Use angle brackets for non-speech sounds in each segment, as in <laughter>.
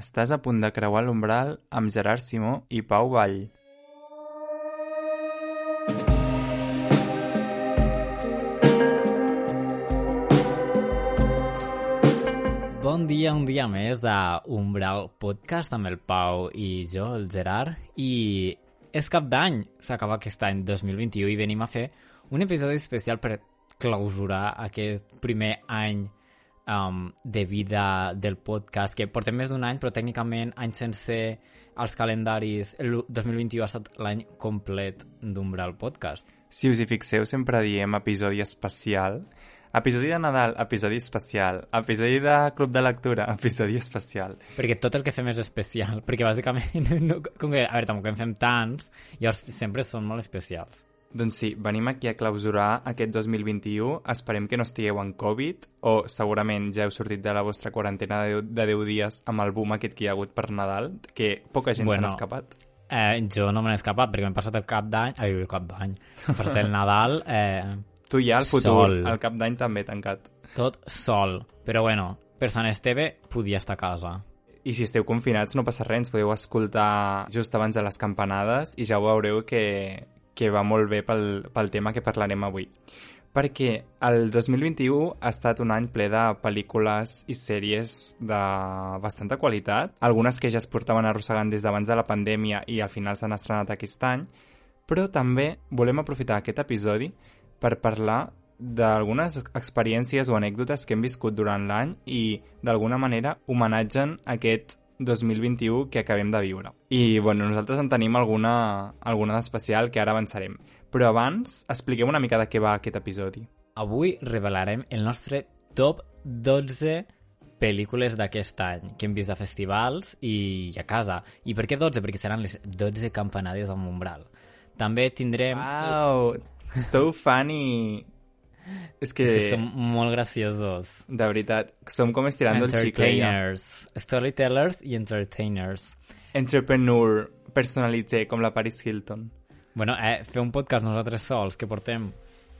Estàs a punt de creuar l'umbral amb Gerard Simó i Pau Vall. Bon dia, un dia més de Umbral Podcast amb el Pau i jo, el Gerard. I és cap d'any, s'acaba aquest any 2021 i venim a fer un episodi especial per clausurar aquest primer any um, de vida del podcast, que portem més d'un any, però tècnicament any sencer als calendaris, el 2021 ha estat l'any complet d'Umbral Podcast. Si us hi fixeu, sempre diem episodi especial. Episodi de Nadal, episodi especial. Episodi de Club de Lectura, episodi especial. Perquè tot el que fem és especial, perquè bàsicament, <laughs> no, com que, a veure, tampoc en fem tants, i llavors sempre són molt especials. Doncs sí, venim aquí a clausurar aquest 2021. Esperem que no estigueu en Covid o segurament ja heu sortit de la vostra quarantena de 10, de 10 dies amb el boom aquest que hi ha hagut per Nadal, que poca gent Bueno, se n'ha escapat. Eh, jo no me n'he escapat perquè m'he passat el cap d'any... Ai, el cap d'any. M'he passat el Nadal eh, Tu ja al futur, Sol. al cap d'any també tancat. tot sol. Però bueno, per Sant Esteve podia estar a casa. I si esteu confinats no passa res, ens podeu escoltar just abans de les campanades i ja veureu que, que va molt bé pel, pel tema que parlarem avui. Perquè el 2021 ha estat un any ple de pel·lícules i sèries de bastanta qualitat, algunes que ja es portaven arrossegant des d'abans de la pandèmia i al final s'han estrenat aquest any, però també volem aprofitar aquest episodi per parlar d'algunes experiències o anècdotes que hem viscut durant l'any i, d'alguna manera, homenatgen aquest 2021 que acabem de viure. I, bueno, nosaltres en tenim alguna, alguna d'especial que ara avançarem. Però abans, expliquem una mica de què va aquest episodi. Avui revelarem el nostre top 12 pel·lícules d'aquest any que hem vist a festivals i a casa. I per què 12? Perquè seran les 12 campanades amb umbral. També tindrem... Wow, so funny! És que, Sí, som molt graciosos. de veritat, som com estirando el xicle ja. Entertainers. Storytellers i entertainers. Entrepreneur, personalitzer, com la Paris Hilton. Bueno, eh, fer un podcast nosaltres sols, que portem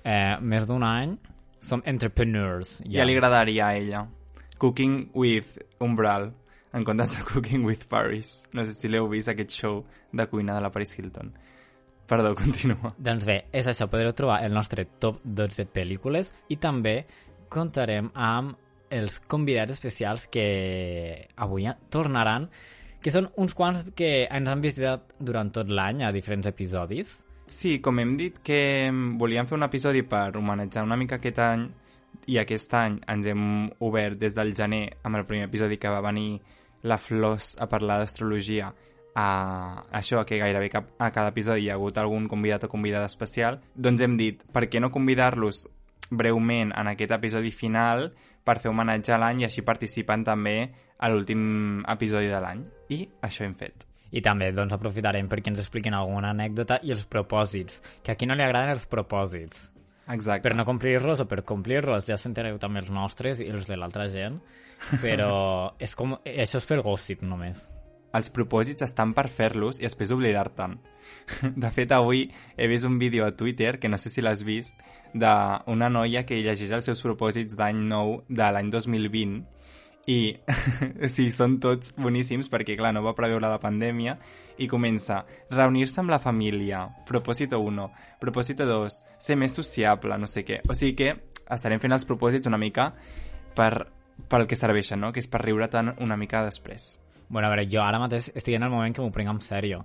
eh, més d'un any, som entrepreneurs. Ja. ja li agradaria a ella. Cooking with Umbral, en comptes de <laughs> Cooking with Paris. No sé si l'heu vist, aquest show de cuina de la Paris Hilton. Perdó, <laughs> continua. Doncs bé, és això, podreu trobar el nostre top 12 pel·lícules i també contarem amb els convidats especials que avui tornaran, que són uns quants que ens han visitat durant tot l'any a diferents episodis. Sí, com hem dit que volíem fer un episodi per homenatjar una mica aquest any i aquest any ens hem obert des del gener amb el primer episodi que va venir la Flors a parlar d'astrologia a això que gairebé cap, a cada episodi hi ha hagut algun convidat o convidada especial, doncs hem dit per què no convidar-los breument en aquest episodi final per fer homenatge a l'any i així participen també a l'últim episodi de l'any. I això hem fet. I també doncs, aprofitarem perquè ens expliquin alguna anècdota i els propòsits, que a qui no li agraden els propòsits. Exacte. Per no complir-los o per complir-los, ja sentireu també els nostres i els de l'altra gent, però <laughs> és com, això és per gossip només. Els propòsits estan per fer-los i després oblidar-te'n. <laughs> De fet, avui he vist un vídeo a Twitter, que no sé si l'has vist, d'una noia que llegeix els seus propòsits d'any nou de l'any 2020 i <laughs> sí, són tots boníssims perquè, clar, no va preveure la pandèmia i comença reunir-se amb la família, propòsito 1, propòsito 2, ser més sociable, no sé què. O sigui que estarem fent els propòsits una mica per, pel que serveixen, no? Que és per riure tant una mica després. Bueno, a veure, jo ara mateix estic en el moment que m'ho prenc en sèrio.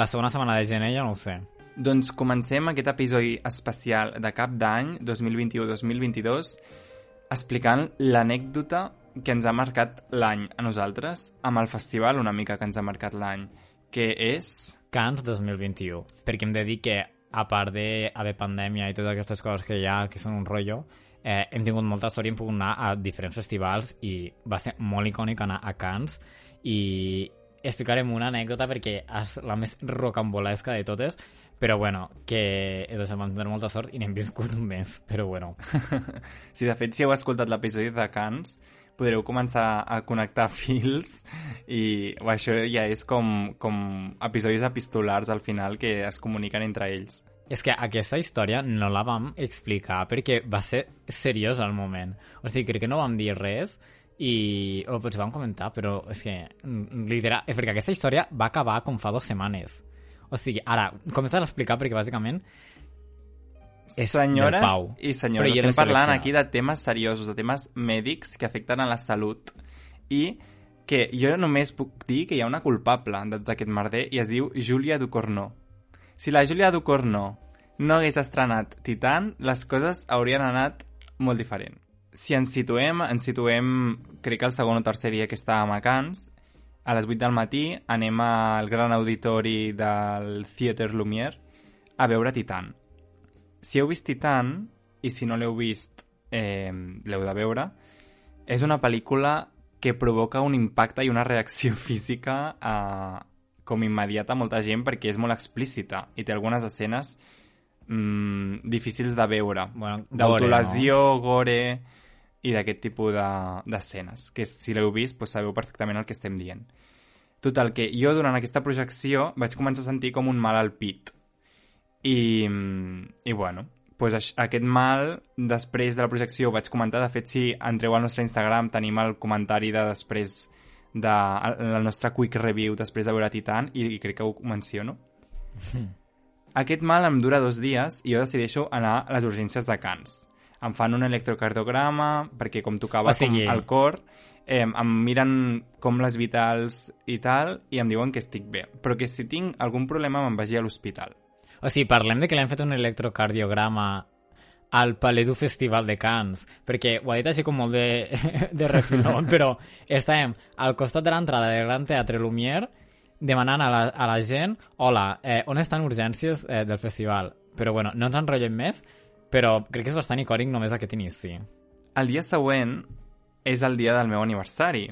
La segona setmana de gener ja no ho sé. Doncs comencem aquest episodi especial de cap d'any 2021-2022 explicant l'anècdota que ens ha marcat l'any a nosaltres amb el festival una mica que ens ha marcat l'any, que és... Cans 2021. Perquè hem de dir que, a part d'haver pandèmia i totes aquestes coses que hi ha, que són un rotllo, eh, hem tingut molta sort i hem pogut anar a diferents festivals i va ser molt icònic anar a Cans i explicarem una anècdota perquè és la més rocambolesca de totes, però bueno, que això, vam tenir molta sort i n'hem viscut un mes, però bueno. <laughs> Si de fet si heu escoltat l'episodi de Cans, podreu començar a connectar fils i o això ja és com, com episodis epistolars al final que es comuniquen entre ells. És que aquesta història no la vam explicar perquè va ser seriós al moment. O sigui, crec que no vam dir res i o potser vam comentar, però és que mm, literal, és perquè aquesta història va acabar com fa dues setmanes. O sigui, ara, comença a explicar perquè bàsicament és Senyores Pau. i senyors, l'he estem parlant aquí de temes seriosos, de temes mèdics que afecten a la salut i que jo només puc dir que hi ha una culpable de tot aquest merder i es diu Júlia Ducornó. Si la Júlia Ducornó no hagués estrenat Titan, les coses haurien anat molt diferent. Si ens situem, ens situem, crec que el segon o tercer dia que estàvem a Cans, a les 8 del matí anem al gran auditori del Theatre Lumière a veure Titan. Si heu vist Titan, i si no l'heu vist, eh, l'heu de veure, és una pel·lícula que provoca un impacte i una reacció <laughs> física eh, com immediata a molta gent perquè és molt explícita i té algunes escenes mm, difícils de veure. Bueno, D'autolesió, gore i d'aquest tipus de- d'escenes, que si l'heu vist doncs sabeu perfectament el que estem dient. Total, que jo durant aquesta projecció vaig començar a sentir com un mal al pit. I, mm, i bueno, pues aix- aquest mal, després de la projecció, ho vaig comentar. De fet, si entreu al nostre Instagram, tenim el comentari de després de la nostra quick review després de veure Titan i, i crec que ho menciono. <laughs> Aquest mal em dura dos dies i jo decideixo anar a les urgències de Cans. Em fan un electrocardiograma perquè com tocava O sigui- com el cor, eh, em miren com les vitals i tal i em diuen que estic bé. Però que si tinc algun problema me'n vagi a l'hospital. O sigui, parlem de que li han fet un electrocardiograma al Palais du Festival de Cannes, perquè ho ha dit així com molt de, <laughs> de refilón, però estàvem al costat de l'entrada del Gran Teatre Lumière demanant a la, a la gent hola, eh, on estan urgències eh, del festival? Però bueno, no ens enrotllem més, però crec que és bastant icònic només aquest inici. El dia següent és el dia del meu aniversari.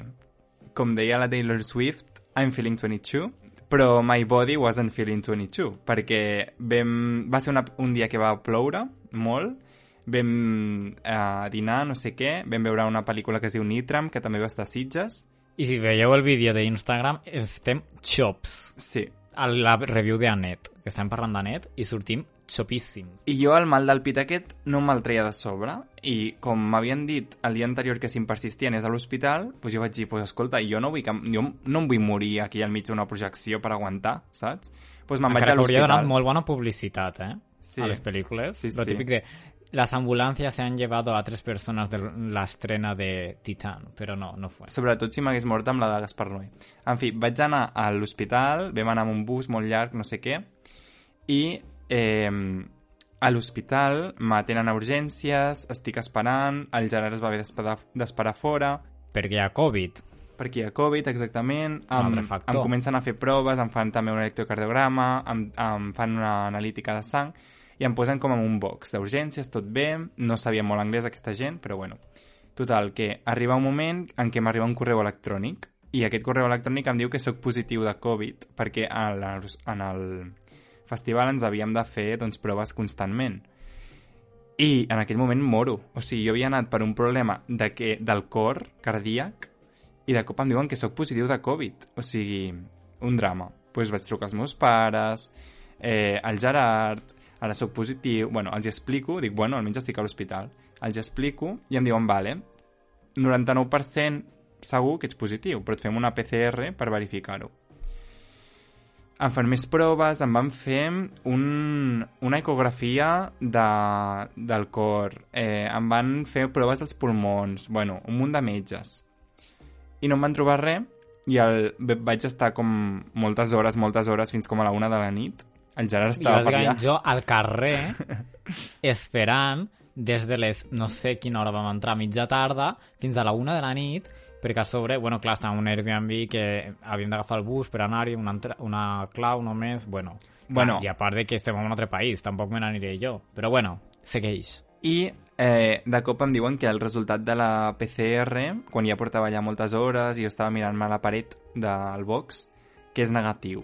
Com deia la Taylor Swift, I'm feeling 22, però my body wasn't feeling 22, perquè vam, va ser una, un dia que va ploure molt, vam eh, dinar, no sé què, vam veure una pel·lícula que es diu Nitram, que també va estar a Sitges. I si veieu el vídeo d'Instagram, estem xops. Sí. A la review d'Anet, que estem parlant d'Anet, i sortim xopíssims. I jo el mal del pit aquest no me'l treia de sobre i com m'havien dit el dia anterior que si em persistia anés a l'hospital, doncs jo vaig dir, pues, escolta, jo no, vull que, jo no em vull morir aquí al mig d'una projecció per aguantar, saps? Doncs me'n vaig a que hauria donat l'hospital. molt bona publicitat, eh? Sí. A les pel·lícules. Sí, Lo sí. típic de las ambulancias se han llevado a tres personas de la estrena de Titán, però no, no fue. Sobretot si m'hagués mort amb la de Gaspar Noé. En fi, vaig anar a l'hospital, vam anar amb un bus molt llarg, no sé què, i eh, a l'hospital m'atenen a urgències, estic esperant, el Gerard es va haver d'esperar fora, Perquè hi ha Covid. perquè hi ha Covid, exactament, em, em comencen a fer proves, em fan també un electrocardiograma, em, em fan una analítica de sang, i em posen com en un box d'urgències, tot bé, no sabia molt anglès aquesta gent, però bueno. Total, que arriba un moment en què m'arriba un correu electrònic, i aquest correu electrònic em diu que sóc positiu de Covid, perquè a la, en el festival ens havíem de fer doncs, proves constantment. I en aquell moment moro. O sigui, jo havia anat per un problema de que, del cor cardíac i de cop em diuen que sóc positiu de Covid. O sigui, un drama. Doncs pues vaig trucar als meus pares, eh, al Gerard, ara sóc positiu... Bueno, els explico, dic, bueno, almenys estic a l'hospital. Els explico i em diuen, vale, 99% segur que ets positiu, però et fem una PCR per verificar-ho em fan més proves, em van fer un, una ecografia de, del cor, eh, em van fer proves dels pulmons, bueno, un munt de metges. I no em van trobar res, i el, vaig estar com moltes hores, moltes hores, fins com a la una de la nit. El Gerard I estava per allà. jo al carrer <laughs> esperant des de les, no sé quina hora vam entrar, mitja tarda, fins a la una de la nit, perquè a sobre, bueno, clar, estava en un Airbnb que havíem d'agafar el bus per anar-hi, una, una clau només, bueno. Clar, Bueno. I a part de que estem en un altre país, tampoc me n'aniré jo. Però bueno, segueix. I eh, de cop em diuen que el resultat de la PCR, quan ja portava ja moltes hores i jo estava mirant-me la paret del box, que és negatiu.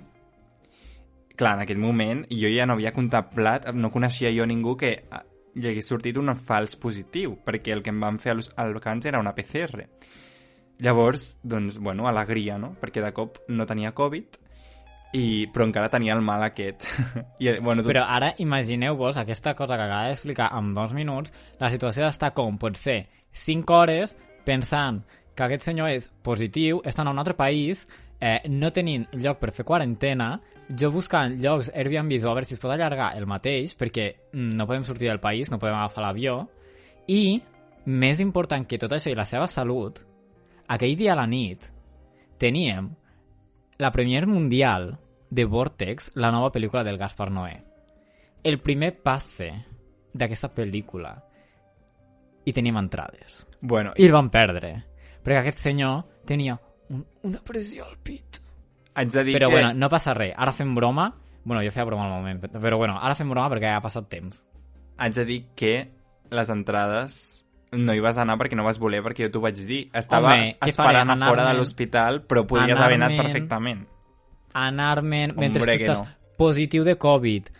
Clar, en aquell moment jo ja no havia contemplat, no coneixia jo ningú que eh, li hagués sortit un fals positiu, perquè el que em van fer al, al càncer era una PCR. Llavors, doncs, bueno, alegria, no? Perquè de cop no tenia Covid, i, però encara tenia el mal aquest. <laughs> I, bueno, tot... Però ara imagineu-vos aquesta cosa que acaba d'explicar en dos minuts, la situació d'estar com pot ser 5 hores pensant que aquest senyor és positiu, està en un altre país, eh, no tenint lloc per fer quarantena, jo buscant llocs Airbnb o a veure si es pot allargar el mateix, perquè no podem sortir del país, no podem agafar l'avió, i, més important que tot això i la seva salut, aquell dia a la nit teníem la premier mundial de Vortex, la nova pel·lícula del Gaspar Noé. El primer passe d'aquesta pel·lícula i teníem entrades. Bueno, I el van perdre, perquè aquest senyor tenia un, una pressió al pit. haig de dir Però que... bueno, no passa res. Ara fem broma. Bueno, jo feia broma al moment, però bueno, ara fem broma perquè ja ha passat temps. haig de dir que les entrades no hi vas anar perquè no vas voler, perquè jo t'ho vaig dir. Estava Home, esperant farem? a fora de l'hospital, però podies haver anat perfectament. Anar-me'n mentre Hombre, tu estàs no. positiu de Covid,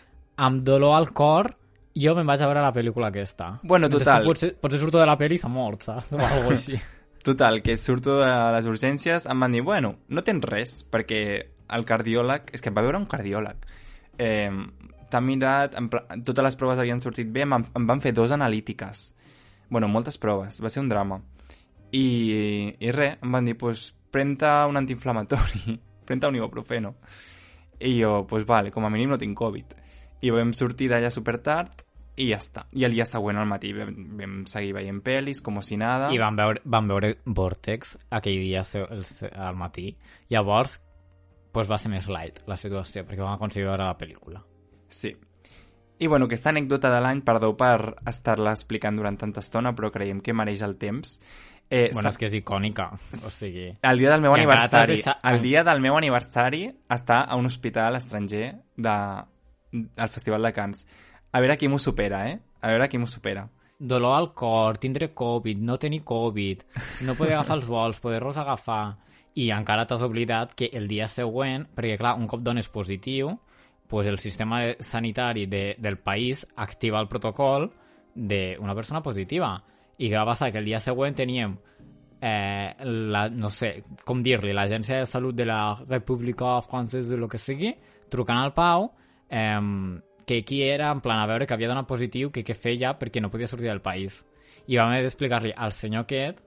amb dolor al cor, jo me'n vaig a veure la pel·lícula aquesta. Bueno, Mentre total. Potser, potser surto de la pel·li i s'ha mort, saps? O alguna així. <laughs> Total, que surto de les urgències, em van dir, bueno, no tens res, perquè el cardiòleg... És que em va veure un cardiòleg. Eh, T'ha mirat, en pla... totes les proves havien sortit bé, em, em van fer dos analítiques. Bueno, moltes proves, va ser un drama. I, i res, em van dir, pues, pren-te un antiinflamatori, <laughs> pren-te un ibuprofeno. I jo, pues vale, com a mínim no tinc Covid. I vam sortir d'allà super tard i ja està. I el dia següent al matí vam, vam seguir veient pel·lis, com si nada. I van veure, van veure Vortex aquell dia el, al matí. Llavors, pues va ser més light la situació, perquè vam aconseguir veure la pel·lícula. Sí. I bueno, aquesta anècdota de l'any, perdó per estar-la explicant durant tanta estona, però creiem que mereix el temps. Eh, Bueno, és que és icònica, o sigui... el dia del meu aniversari, deixat- el dia del meu aniversari està a un hospital estranger de, del Festival de Cants. A veure qui m'ho supera, eh? A veure qui m'ho supera. Dolor al cor, tindre Covid, no tenir Covid, no poder agafar els vols, poder-los agafar, i encara t'has oblidat que el dia següent, perquè clar, un cop dones positiu, pues el sistema de- sanitari de, del país activa el protocol d'una persona positiva. I què va passar? Que el dia següent teníem eh, la, no sé, com dir-li, l'Agència de Salut de la República Francesa, de lo que sigui, trucant al Pau, eh, que qui era, en plan, a veure que havia donat positiu, que què feia perquè no podia sortir del país. I vam haver d'explicar-li al senyor aquest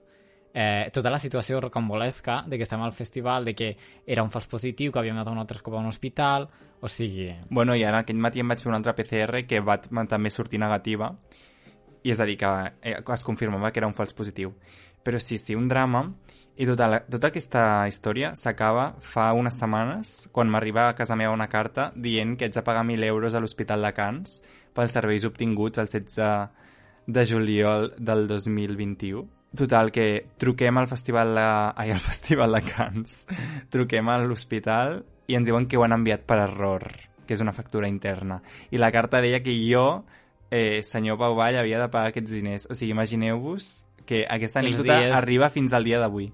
eh, tota la situació rocambolesca de que estem al festival, de que era un fals positiu, que havíem anat un altre cop a un hospital, o sigui... Bueno, i ara aquell matí em vaig fer una altra PCR que va també sortir negativa i és a dir, que eh, es confirmava que era un fals positiu. Però sí, sí, un drama. I tota, la, tota aquesta història s'acaba fa unes setmanes quan m'arriba a casa meva una carta dient que haig de pagar 1.000 euros a l'Hospital de Cans pels serveis obtinguts el 16 de juliol del 2021. Total, que truquem al festival de... Ai, al <laughs> festival de Cans. truquem a l'hospital i ens diuen que ho han enviat per error, que és una factura interna. I la carta deia que jo, eh, senyor Pau Vall, havia de pagar aquests diners. O sigui, imagineu-vos que aquesta anècdota dies- arriba fins al dia d'avui.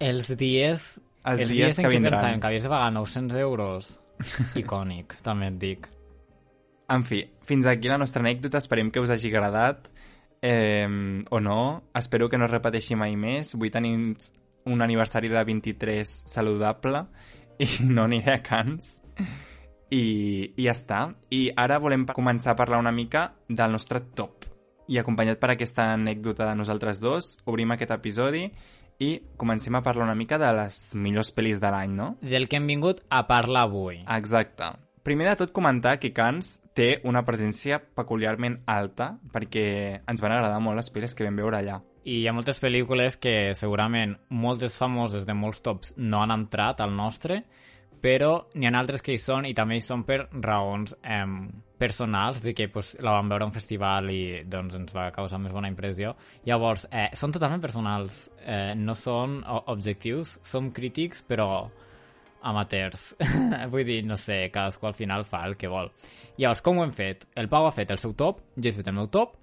Els dies... Els els dies en que vindran. pensàvem que havies de pagar 900 euros, <laughs> icònic, també et dic. En fi, fins aquí la nostra anècdota. Esperem que us hagi agradat eh, o no. Espero que no es repeteixi mai més. Vull tenir un aniversari de 23 saludable i <laughs> no aniré a Cans. I, I ja està. I ara volem començar a parlar una mica del nostre top. I acompanyat per aquesta anècdota de nosaltres dos, obrim aquest episodi i comencem a parlar una mica de les millors pel·lis de l'any, no? Del que hem vingut a parlar avui. Exacte. Primer de tot comentar que Cans té una presència peculiarment alta perquè ens van agradar molt les pel·lis que vam veure allà. I hi ha moltes pel·lícules que segurament moltes famoses de molts tops no han entrat al nostre, però n'hi ha altres que hi són i també hi són per raons eh, personals, de que pues, la vam veure a un festival i doncs, ens va causar més bona impressió. Llavors, eh, són totalment personals, eh, no són objectius, som crítics, però amateurs. <laughs> Vull dir, no sé, cadascú al final fa el que vol. Llavors, com ho hem fet? El Pau ha fet el seu top, jo he fet el meu top,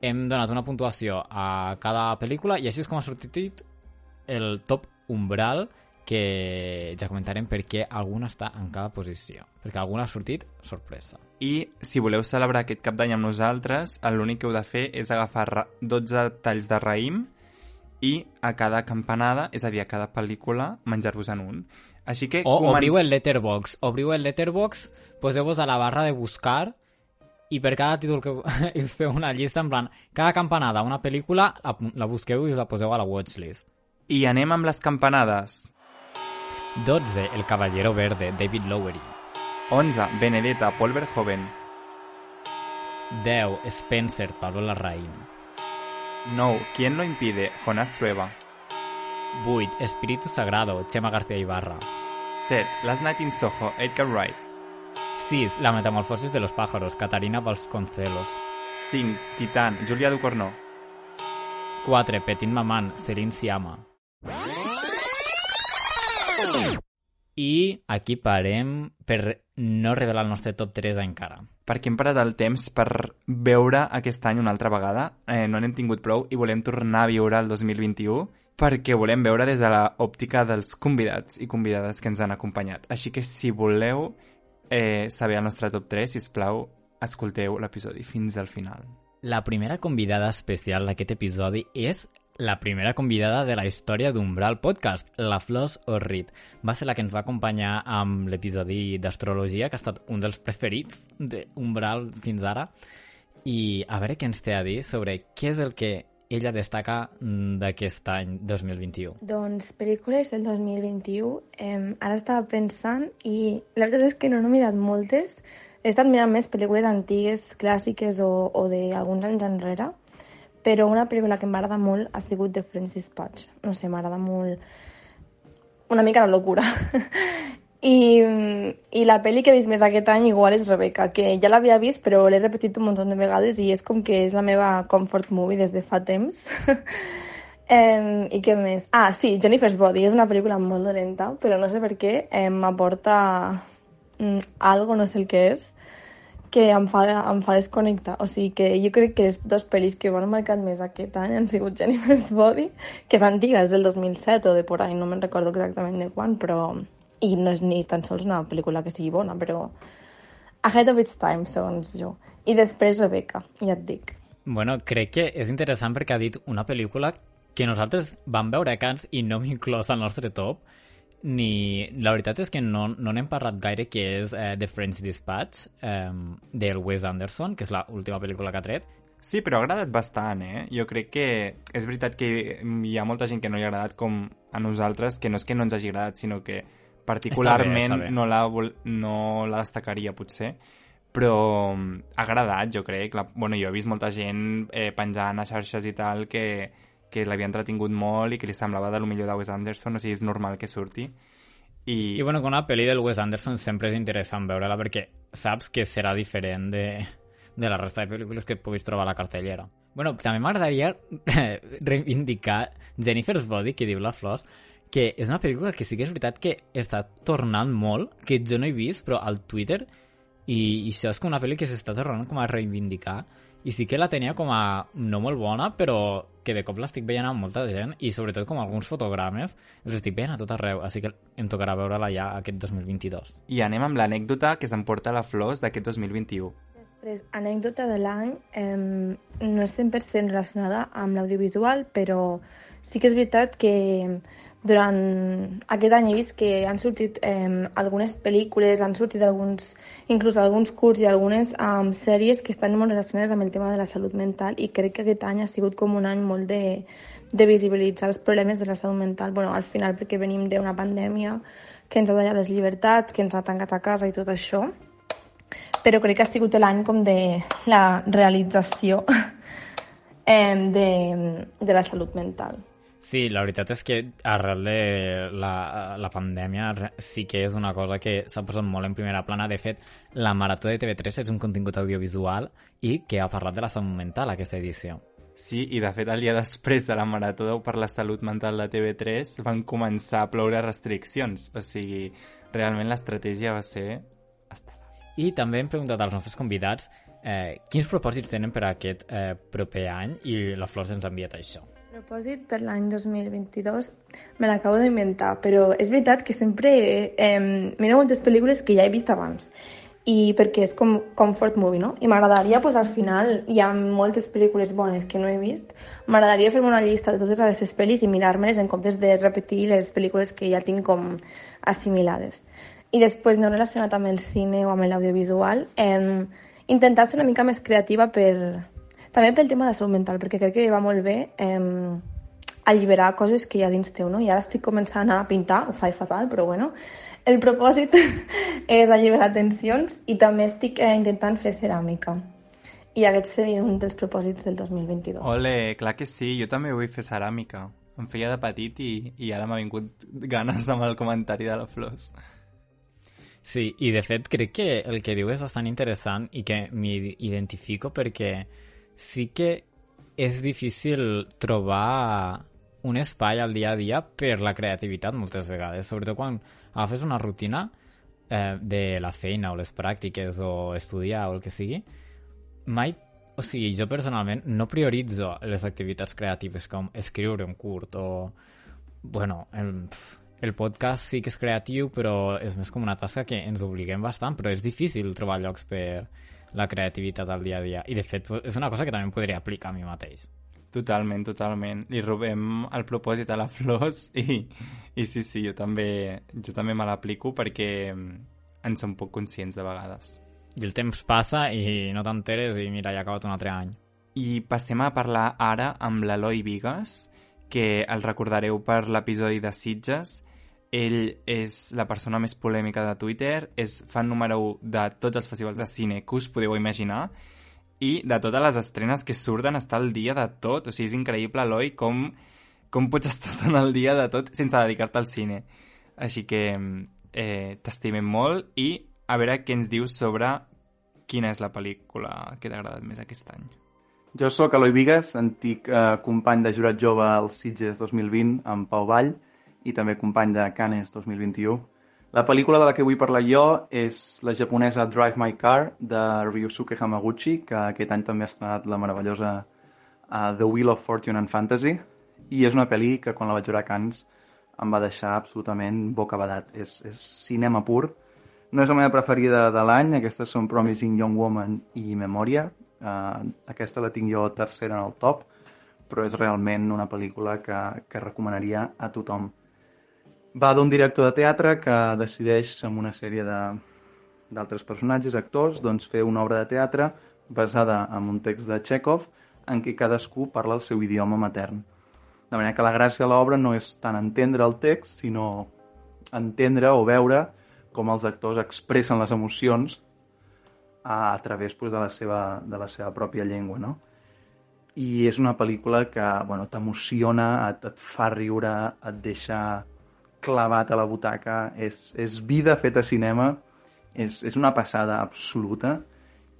hem donat una puntuació a cada pel·lícula i així és com ha sortit el top umbral que ja comentarem per què alguna està en cada posició. Perquè alguna ha sortit sorpresa. I si voleu celebrar aquest cap d'any amb nosaltres, l'únic que heu de fer és agafar ra- 12 talls de raïm i a cada campanada, és a dir, a cada pel·lícula, menjar-vos-en un. Així que O començ- obriu el Letterbox. Obriu el Letterbox, poseu-vos a la barra de buscar i per cada títol que <laughs> us feu una llista, en plan, cada campanada, una pel·lícula, la, la busqueu i us la poseu a la watchlist. I anem amb les campanades. 12. El Caballero Verde, David Lowery. 11. Benedetta, Paul Verhoeven. 10. Spencer, Pablo Larraín. 9. ¿Quién lo impide? Jonás Trueba. 8. Espíritu Sagrado, Chema García Ibarra. 7. Last Night in Soho, Edgar Wright. 6. La metamorfosis de los pájaros, Catarina Vasconcelos. 5. Titán, Julia Ducornó. 4. Petit Maman, Celine Siama. I aquí parem per no revelar el nostre top 3 encara. Perquè hem parat el temps per veure aquest any una altra vegada. Eh, no n'hem tingut prou i volem tornar a viure el 2021 perquè volem veure des de l'òptica dels convidats i convidades que ens han acompanyat. Així que si voleu eh, saber el nostre top 3, si plau, escolteu l'episodi fins al final. La primera convidada especial d'aquest episodi és la primera convidada de la història d'Umbral Podcast, la Flors Orrit. Va ser la que ens va acompanyar amb l'episodi d'astrologia, que ha estat un dels preferits d'Umbral fins ara. I a veure què ens té a dir sobre què és el que ella destaca d'aquest any 2021? Doncs pel·lícules del 2021, eh, ara estava pensant i la veritat és que no n'he mirat moltes. He estat mirant més pel·lícules antigues, clàssiques o, o d'alguns anys enrere, però una pel·lícula que m'agrada molt ha sigut The French Dispatch. No sé, m'agrada molt... Una mica la locura. <laughs> I, I la pel·li que he vist més aquest any igual és Rebecca, que ja l'havia vist però l'he repetit un munt de vegades i és com que és la meva comfort movie des de fa temps. <laughs> um, I què més? Ah, sí, Jennifer's Body és una pel·lícula molt dolenta, però no sé per què m'aporta um, algo, no sé el que és, que em fa, em fa desconnectar. O sigui que jo crec que les dues pel·lis que m'han marcat més aquest any han sigut Jennifer's Body, que és antiga, és del 2007 o de por ahí, no me'n recordo exactament de quan, però i no és ni tan sols una pel·lícula que sigui bona, però ahead of its time, segons jo. I després Rebecca, ja et dic. Bueno, crec que és interessant perquè ha dit una pel·lícula que nosaltres vam veure a Cans i no m'he inclòs al nostre top, ni... La veritat és que no no n'hem parlat gaire, que és eh, The French Dispatch, eh, del Wes Anderson, que és l'última pel·lícula que ha tret. Sí, però ha agradat bastant, eh? Jo crec que és veritat que hi ha molta gent que no li ha agradat com a nosaltres, que no és que no ens hagi agradat, sinó que particularment està bé, està bé. no la, no la destacaria potser però mm, ha agradat, jo crec. La, bueno, jo he vist molta gent eh, penjant a xarxes i tal que, que l'havia entretingut molt i que li semblava de lo millor de Wes Anderson, o sigui, és normal que surti. I, I bueno, con una pel·li del Wes Anderson sempre és interessant veure-la perquè saps que serà diferent de, de la resta de pel·lícules que puguis trobar a la cartellera. Bueno, també m'agradaria <laughs> reivindicar Jennifer's Body, que diu la Flors, que és una pel·lícula que sí que és veritat que està tornant molt, que jo no he vist, però al Twitter, i, i això és com una pel·li que s'està tornant com a reivindicar, i sí que la tenia com a no molt bona, però que de cop l'estic veient amb molta gent, i sobretot com alguns fotogrames, els estic veient a tot arreu, així que em tocarà veure-la ja aquest 2022. I anem amb l'anècdota que s'emporta la Flors d'aquest 2021. Després, anècdota de l'any, eh, no és 100% relacionada amb l'audiovisual, però sí que és veritat que durant aquest any he vist que han sortit eh, algunes pel·lícules, han sortit alguns, inclús alguns curts i algunes eh, sèries que estan molt relacionades amb el tema de la salut mental i crec que aquest any ha sigut com un any molt de, de visibilitzar els problemes de la salut mental. bueno, al final perquè venim d'una pandèmia que ens ha tallat les llibertats, que ens ha tancat a casa i tot això, però crec que ha sigut l'any com de la realització <laughs> eh, de, de la salut mental. Sí, la veritat és que arrel de la, la pandèmia sí que és una cosa que s'ha posat molt en primera plana. De fet, la Marató de TV3 és un contingut audiovisual i que ha parlat de la salut mental aquesta edició. Sí, i de fet el dia després de la Marató per la Salut Mental de TV3 van començar a ploure restriccions. O sigui, realment l'estratègia va ser estel·lar. I també hem preguntat als nostres convidats eh, quins propòsits tenen per a aquest eh, proper any i la Flors ens ha enviat això. Propòsit per l'any 2022 me l'acabo d'inventar, però és veritat que sempre eh, miro moltes pel·lícules que ja he vist abans i perquè és com comfort movie, no? I m'agradaria, pues, al final, hi ha moltes pel·lícules bones que no he vist, m'agradaria fer-me una llista de totes aquestes pel·lis i mirar-me-les en comptes de repetir les pel·lícules que ja tinc com assimilades. I després, no relacionat amb el cine o amb l'audiovisual, eh, intentar ser una mica més creativa per, també pel tema de salut mental, perquè crec que va molt bé eh, alliberar coses que hi ha dins teu, no? I ara estic començant a pintar, ho faig fatal, però bueno. El propòsit <laughs> és alliberar tensions i també estic eh, intentant fer ceràmica. I aquest seria un dels propòsits del 2022. Ole, clar que sí, jo també vull fer ceràmica. Em feia de petit i, i ara m'ha vingut ganes amb el comentari de la Flors. Sí, i de fet crec que el que diu és bastant interessant i que m'hi identifico perquè sí que és difícil trobar un espai al dia a dia per la creativitat moltes vegades, sobretot quan agafes una rutina eh, de la feina o les pràctiques o estudiar o el que sigui, mai, o sigui, jo personalment no prioritzo les activitats creatives com escriure un curt o, bueno, el, el podcast sí que és creatiu, però és més com una tasca que ens obliguem bastant, però és difícil trobar llocs per la creativitat al dia a dia. I, de fet, és una cosa que també podria aplicar a mi mateix. Totalment, totalment. Li robem el propòsit a la Flors <laughs> i, i sí, sí, jo també, jo també me l'aplico perquè en som poc conscients de vegades. I el temps passa i no t'enteres i mira, ja ha acabat un altre any. I passem a parlar ara amb l'Eloi Vigues, que el recordareu per l'episodi de Sitges. Ell és la persona més polèmica de Twitter, és fan número 1 de tots els festivals de cine que us podeu imaginar i de totes les estrenes que surten està al dia de tot. O sigui, és increïble, Eloi, com, com pots estar tan al dia de tot sense dedicar-te al cine. Així que eh, t'estimem molt i a veure què ens dius sobre quina és la pel·lícula que t'ha agradat més aquest any. Jo sóc Eloi Vigues, antic eh, company de jurat jove al Sitges 2020 amb Pau Vall i també company de Canes 2021. La pel·lícula de la que vull parlar jo és la japonesa Drive My Car de Ryusuke Hamaguchi, que aquest any també ha estat la meravellosa uh, The Wheel of Fortune and Fantasy i és una pel·li que quan la vaig veure a Cannes em va deixar absolutament bocabadat. És, és cinema pur. No és la meva preferida de l'any, aquestes són Promising Young Woman i Memòria. Uh, aquesta la tinc jo tercera en el top, però és realment una pel·lícula que, que recomanaria a tothom. Va d'un director de teatre que decideix amb una sèrie d'altres personatges, actors, doncs fer una obra de teatre basada en un text de Chekhov en què cadascú parla el seu idioma matern. De manera que la gràcia de l'obra no és tant entendre el text, sinó entendre o veure com els actors expressen les emocions a, a través pues, de, la seva, de la seva pròpia llengua, no? I és una pel·lícula que bueno, t'emociona, et, et fa riure, et deixa clavat a la butaca, és, és vida feta a cinema, és, és una passada absoluta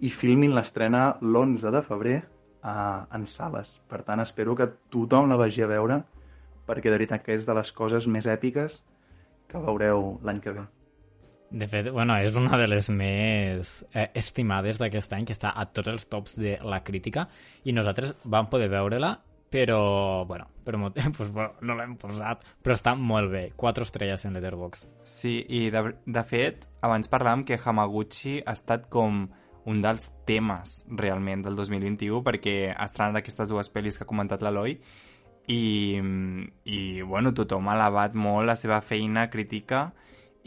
i Filmin l'estrena l'11 de febrer a, en sales. Per tant, espero que tothom la vagi a veure perquè de veritat que és de les coses més èpiques que veureu l'any que ve. De fet, bueno, és una de les més eh, estimades d'aquest any, que està a tots els tops de la crítica, i nosaltres vam poder veure-la, però, bueno, per motiu, <laughs> pues, bueno, no l'hem posat, però està molt bé, quatre estrelles en Letterboxd. Sí, i de, de fet, abans parlàvem que Hamaguchi ha estat com un dels temes realment del 2021 perquè ha estrenat aquestes dues pel·lis que ha comentat l'Eloi i, i bueno, tothom ha alabat molt la seva feina crítica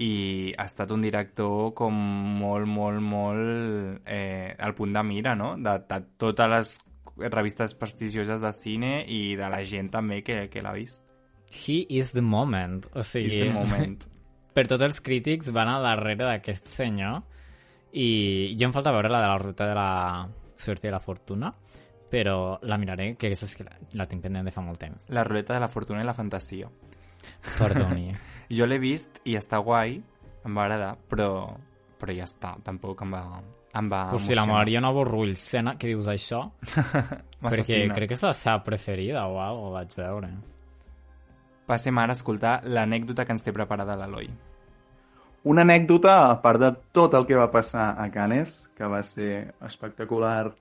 i ha estat un director com molt, molt, molt eh, al punt de mira, no? De, de totes les revistes prestigioses de cine i de la gent també que, que l'ha vist. He is the moment. O sigui, Is the moment. <laughs> per tots els crítics van a darrere d'aquest senyor i jo em falta veure la de la ruta de la sort i la fortuna però la miraré, que aquesta és que la, la tinc pendent de fa molt temps. La ruleta de la fortuna i la fantasia. Perdoni. <laughs> Jo l'he vist i està guai, em va agradar, però, però ja està, tampoc em va, em va pues si la Mariona Borrull, Sena, que dius això? <laughs> perquè crec que és la seva preferida o alguna cosa, vaig veure. Passem ara a escoltar l'anècdota que ens té preparada l'Eloi. Una anècdota, a part de tot el que va passar a Canes, que va ser espectacular,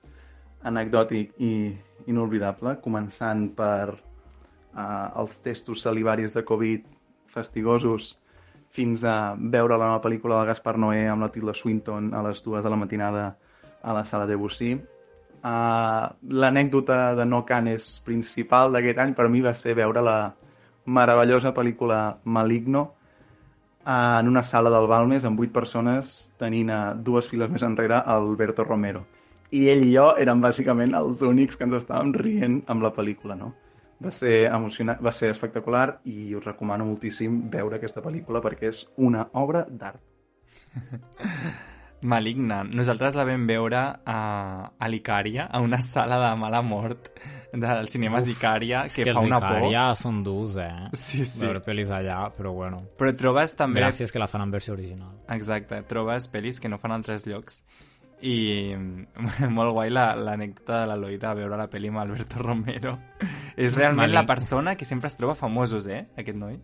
anecdòtic i inolvidable, començant per uh, els testos salivaris de Covid fastigosos fins a veure la nova pel·lícula de Gaspar Noé amb la Tilda Swinton a les dues de la matinada a la sala de Bussy. Uh, L'anècdota de No Canes principal d'aquest any per mi va ser veure la meravellosa pel·lícula Maligno uh, en una sala del Balmes amb vuit persones tenint a dues files més enrere Alberto Romero. I ell i jo érem bàsicament els únics que ens estàvem rient amb la pel·lícula, no? Va ser emocionant, va ser espectacular i us recomano moltíssim veure aquesta pel·lícula perquè és una obra d'art. <laughs> Maligna. Nosaltres la vam veure a, a l'Icària, a una sala de mala mort del cinema Icària, que, que fa una por. ja són durs, eh? Sí, sí. Veure pel·lis allà, però bueno. Però trobes també... Gràcies que la fan en versió original. Exacte, trobes pel·lis que no fan altres llocs. I <laughs> molt guai la- l'anècdota de l'Eloi de veure la pel·li amb Alberto Romero. <laughs> És realment Malign. la persona que sempre es troba famosos, eh, aquest noi.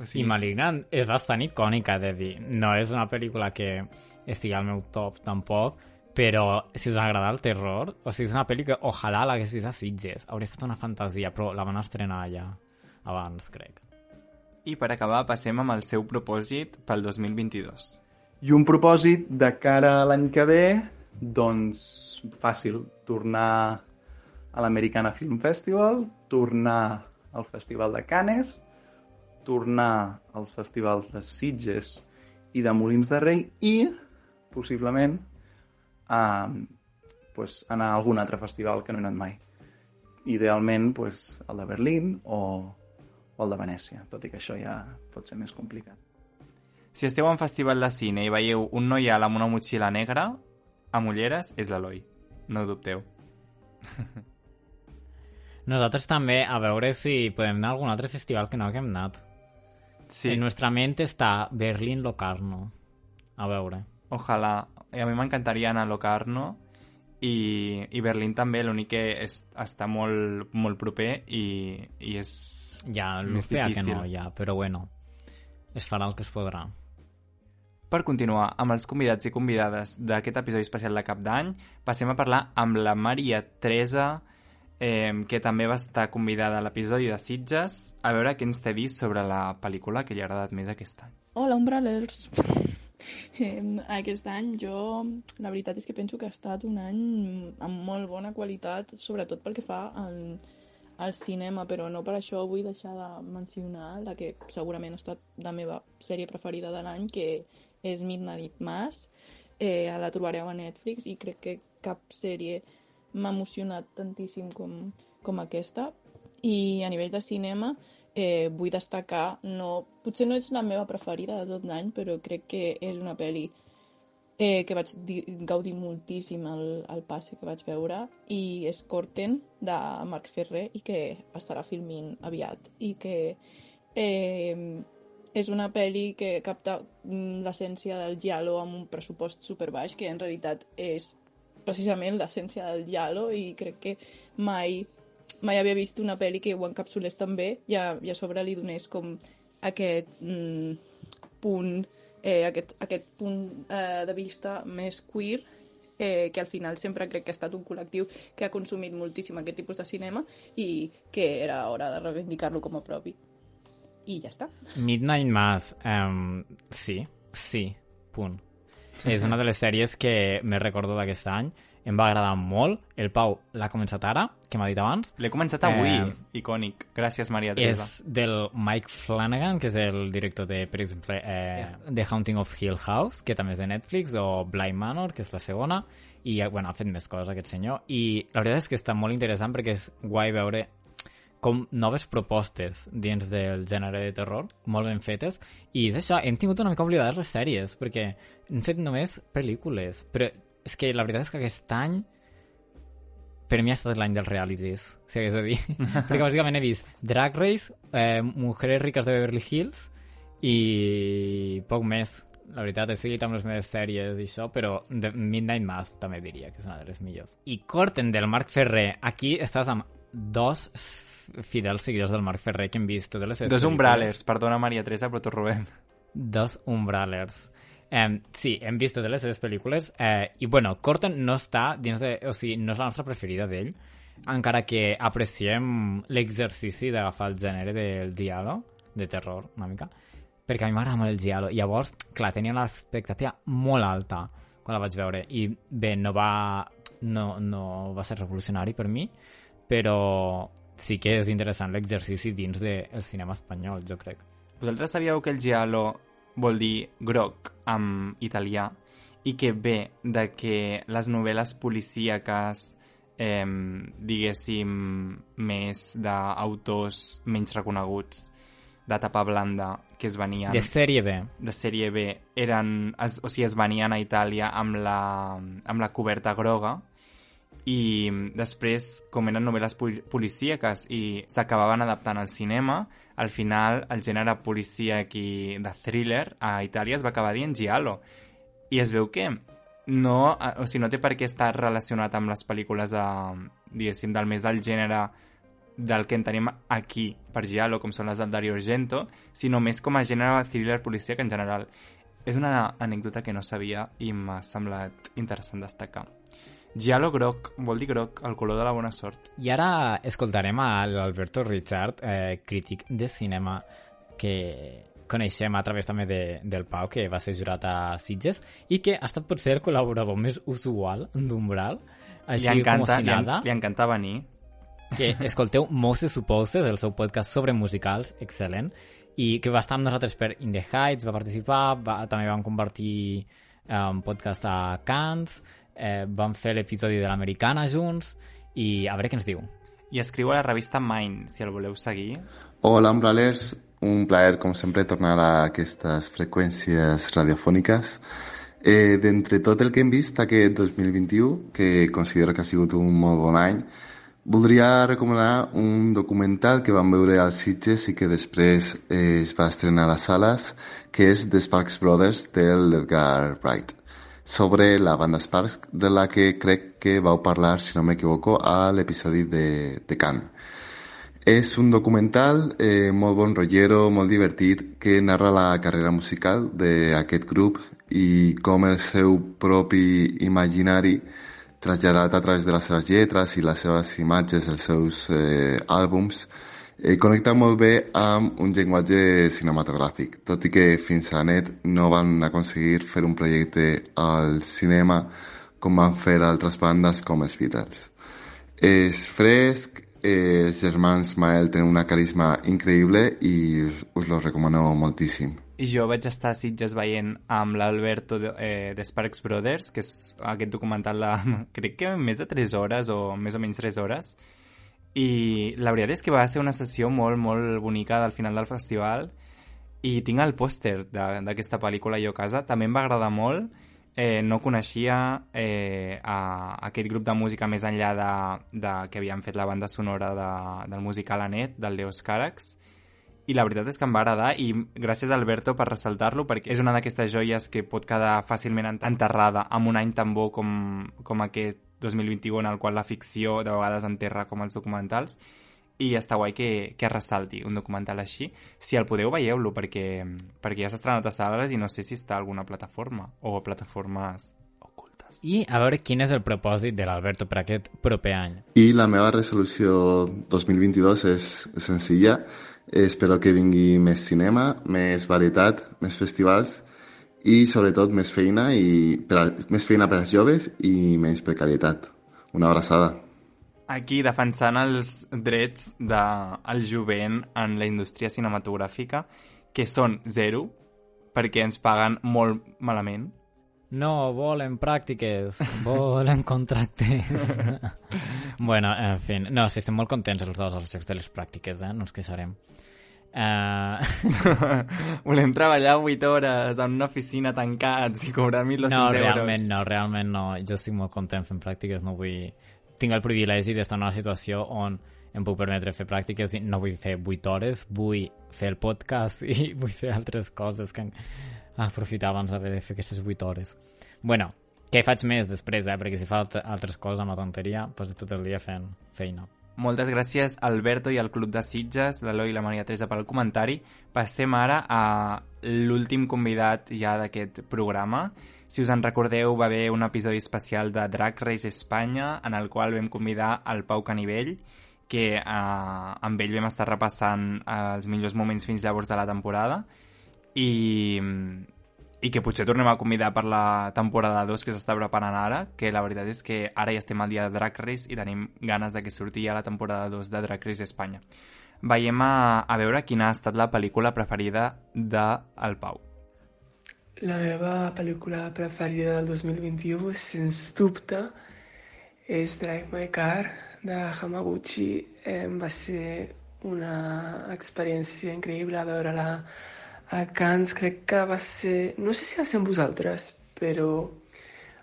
O I Malignant és bastant icònica, de dir. No és una pel·lícula que estigui al meu top, tampoc, però si us agrada el terror, o sigui, és una pel·li que ojalà l'hagués vist a Sitges. Hauria estat una fantasia, però la van estrenar allà abans, crec. I per acabar, passem amb el seu propòsit pel 2022. I un propòsit de cara a l'any que ve, doncs fàcil, tornar a l'Americana Film Festival, tornar al Festival de Cannes, tornar als festivals de Sitges i de Molins de Rei i, possiblement, a, pues, anar a algun altre festival que no he anat mai. Idealment, pues, el de Berlín o, o el de Venècia, tot i que això ja pot ser més complicat. Si esteu en festival de cine i veieu un noi alt amb una motxilla negra, amb ulleres, és l'Eloi. No ho dubteu. <laughs> Nosaltres també, a veure si podem anar a algun altre festival que no haguem anat. Sí, En nuestra mente està Berlín Locarno. A veure. ojalà. A mi m'encantaria anar a Locarno i, i Berlín també, l'únic que és, està molt, molt proper i, i és... Ja, l'Ufea que no, ja, però bueno, es farà el que es podrà. Per continuar amb els convidats i convidades d'aquest episodi especial de Cap d'Any, passem a parlar amb la Maria Teresa, eh, que també va estar convidada a l'episodi de Sitges, a veure què ens té dit sobre la pel·lícula que li ha agradat més aquest any. Hola, Umbralers! <laughs> Aquest any jo, la veritat és que penso que ha estat un any amb molt bona qualitat, sobretot pel que fa al, al cinema, però no per això vull deixar de mencionar la que segurament ha estat la meva sèrie preferida de l'any, que és Midnight Mass. Eh, la trobareu a Netflix i crec que cap sèrie m'ha emocionat tantíssim com, com aquesta. I a nivell de cinema, eh, vull destacar, no, potser no és la meva preferida de tot l'any, però crec que és una pel·li eh, que vaig di- gaudir moltíssim al, al passe que vaig veure i és Corten de Marc Ferrer i que estarà filmint aviat i que eh, és una pel·li que capta mm, l'essència del giallo amb un pressupost superbaix que en realitat és precisament l'essència del giallo i crec que mai mai havia vist una pel·li que ho encapsulés tan bé i a, i a sobre li donés com aquest mm, punt eh, aquest, aquest punt eh, de vista més queer eh, que al final sempre crec que ha estat un col·lectiu que ha consumit moltíssim aquest tipus de cinema i que era hora de reivindicar-lo com a propi. I ja està. Midnight Mass, um, sí, sí, punt. És una de les sèries que més recordo d'aquest any. Em va agradar molt. El Pau l'ha començat ara, que m'ha dit abans. L'he començat avui, Eh, icònic. Gràcies, Maria Teresa. És del Mike Flanagan, que és el director de, per exemple, eh, The Haunting of Hill House, que també és de Netflix, o Blind Manor, que és la segona, i bueno, ha fet més coses aquest senyor. I la veritat és que està molt interessant perquè és guai veure com noves propostes dins del gènere de terror, molt ben fetes, i és això, hem tingut una mica oblidades les sèries, perquè hem fet només pel·lícules, però és que la veritat és que aquest any per mi ha estat l'any dels realities, si hagués de dir. <laughs> Perquè bàsicament he vist Drag Race, eh, Mujeres riques de Beverly Hills i poc més. La veritat, he seguit amb les meves sèries i això, però de Midnight Mass també diria que és una de les millors. I Corten, del Marc Ferrer. Aquí estàs amb dos fidels seguidors del Marc Ferrer que hem vist totes les seves Dos umbralers, perdona Maria Teresa, però t'ho robem. Dos umbralers. Eh, sí, hem vist totes les seves pel·lícules eh, i, bueno, Corten no està dins de... O sigui, no és la nostra preferida d'ell, encara que apreciem l'exercici d'agafar el gènere del giallo, de terror, una mica, perquè a mi m'agrada molt el giallo. I llavors, clar, tenia l'expectativa molt alta quan la vaig veure i bé, no va, no, no va ser revolucionari per mi, però sí que és interessant l'exercici dins del cinema espanyol, jo crec. Vosaltres sabíeu que el giallo vol dir groc en italià i que ve de que les novel·les policíaques eh, diguéssim, més d'autors menys reconeguts de tapa blanda que es venien... De sèrie B. De sèrie B. Eren, es, o sigui, es venien a Itàlia amb la, amb la coberta groga i després, com eren novel·les policíaques i s'acabaven adaptant al cinema, al final el gènere policíac i de thriller a Itàlia es va acabar dient giallo. I es veu que no, o sigui, no té per què estar relacionat amb les pel·lícules de, diguéssim, del més del gènere del que en tenim aquí per Giallo, com són les del Dario Argento, sinó més com a gènere thriller policia que en general. És una anècdota que no sabia i m'ha semblat interessant destacar. Giallo groc, vol dir groc, el color de la bona sort. I ara escoltarem a l'Alberto Richard, eh, crític de cinema, que coneixem a través també de, del Pau, que va ser jurat a Sitges, i que ha estat potser el col·laborador més usual d'Umbral, així li encanta, com si nada. Li, li encanta venir que escolteu <laughs> Moses Supposes, el seu podcast sobre musicals, excel·lent, i que va estar amb nosaltres per In the Heights, va participar, va, també vam convertir un um, podcast a Cannes, eh, vam fer l'episodi de l'Americana junts, i a veure què ens diu. I escriu a la revista Mind, si el voleu seguir. Hola, Umbralers. Un plaer, com sempre, tornar a aquestes freqüències radiofòniques. Eh, D'entre tot el que hem vist aquest 2021, que considero que ha sigut un molt bon any, Voldria recomanar un documental que vam veure als Sitges i que després eh, es va estrenar a les sales, que és The Sparks Brothers del Edgar Wright, sobre la banda Sparks, de la que crec que vau parlar, si no m'equivoco, a l'episodi de, de Cannes. És un documental eh, molt bon rotllero, molt divertit, que narra la carrera musical d'aquest grup i com el seu propi imaginari traslladat a través de les seves lletres i les seves imatges, els seus eh, àlbums, connecta molt bé amb un llenguatge cinematogràfic, tot i que fins a net no van aconseguir fer un projecte al cinema com van fer altres bandes com els Beatles. És fresc, eh, els germans Mael tenen una carisma increïble i us, us lo recomano moltíssim jo vaig estar a Sitges veient amb l'Alberto de, eh, de Sparks Brothers, que és aquest documental de, <laughs> crec que més de 3 hores o més o menys 3 hores, i la veritat és que va ser una sessió molt, molt bonica del final del festival. I tinc el pòster d'aquesta pel·lícula jo a casa, també em va agradar molt, eh, no coneixia eh, a, a aquest grup de música més enllà de, de que havien fet la banda sonora de, del musical Anet, del Leos Carax, i la veritat és que em va agradar i gràcies a Alberto per ressaltar-lo perquè és una d'aquestes joies que pot quedar fàcilment enterrada amb un any tan bo com, com aquest 2021 en el qual la ficció de vegades enterra com els documentals i està guai que, que ressalti un documental així. Si el podeu, veieu-lo, perquè, perquè ja s'ha estrenat a sales i no sé si està a alguna plataforma o a plataformes ocultes. I a veure quin és el propòsit de l'Alberto per aquest proper any. I la meva resolució 2022 és senzilla, Espero que vingui més cinema, més varietat, més festivals i sobretot més feina i per a, més feina per als joves i menys precarietat. Una abraçada. Aquí defensant els drets del de, jovent en la indústria cinematogràfica, que són zero, perquè ens paguen molt malament. No, volen pràctiques, volen <laughs> contractes. <laughs> bueno, en fi, no, si estem molt contents els dos als jocs de les pràctiques, eh? no ens queixarem. Uh... <laughs> Volem treballar 8 hores en una oficina tancats i cobrar 1.200 no, euros. realment no, realment no. Jo estic molt content fent pràctiques, no vull... Tinc el privilegi d'estar en una situació on em puc permetre fer pràctiques i no vull fer 8 hores, vull fer el podcast <laughs> i vull fer altres coses que aprofitar abans d'haver de fer aquestes 8 hores. Bueno, què faig més després, eh? Perquè si fa altres coses amb la tonteria, doncs tot el dia fent feina. Moltes gràcies Alberto i al Club de Sitges, l'Eloi i la Maria Teresa pel comentari. Passem ara a l'últim convidat ja d'aquest programa. Si us en recordeu, va haver un episodi especial de Drag Race Espanya en el qual vam convidar el Pau Canivell, que eh, amb ell vam estar repassant els millors moments fins llavors de la temporada i i que potser tornem a convidar per la temporada 2 que s'està preparant ara, que la veritat és que ara ja estem al dia de Drag Race i tenim ganes de que surti ja la temporada 2 de Drag Race Espanya. Veiem a, a veure quina ha estat la pel·lícula preferida de el Pau. La meva pel·lícula preferida del 2021, sens dubte, és Drive My Car de Hamaguchi. Eh, va ser una experiència increïble veure-la a Cannes. Crec que va ser... No sé si va ser amb vosaltres, però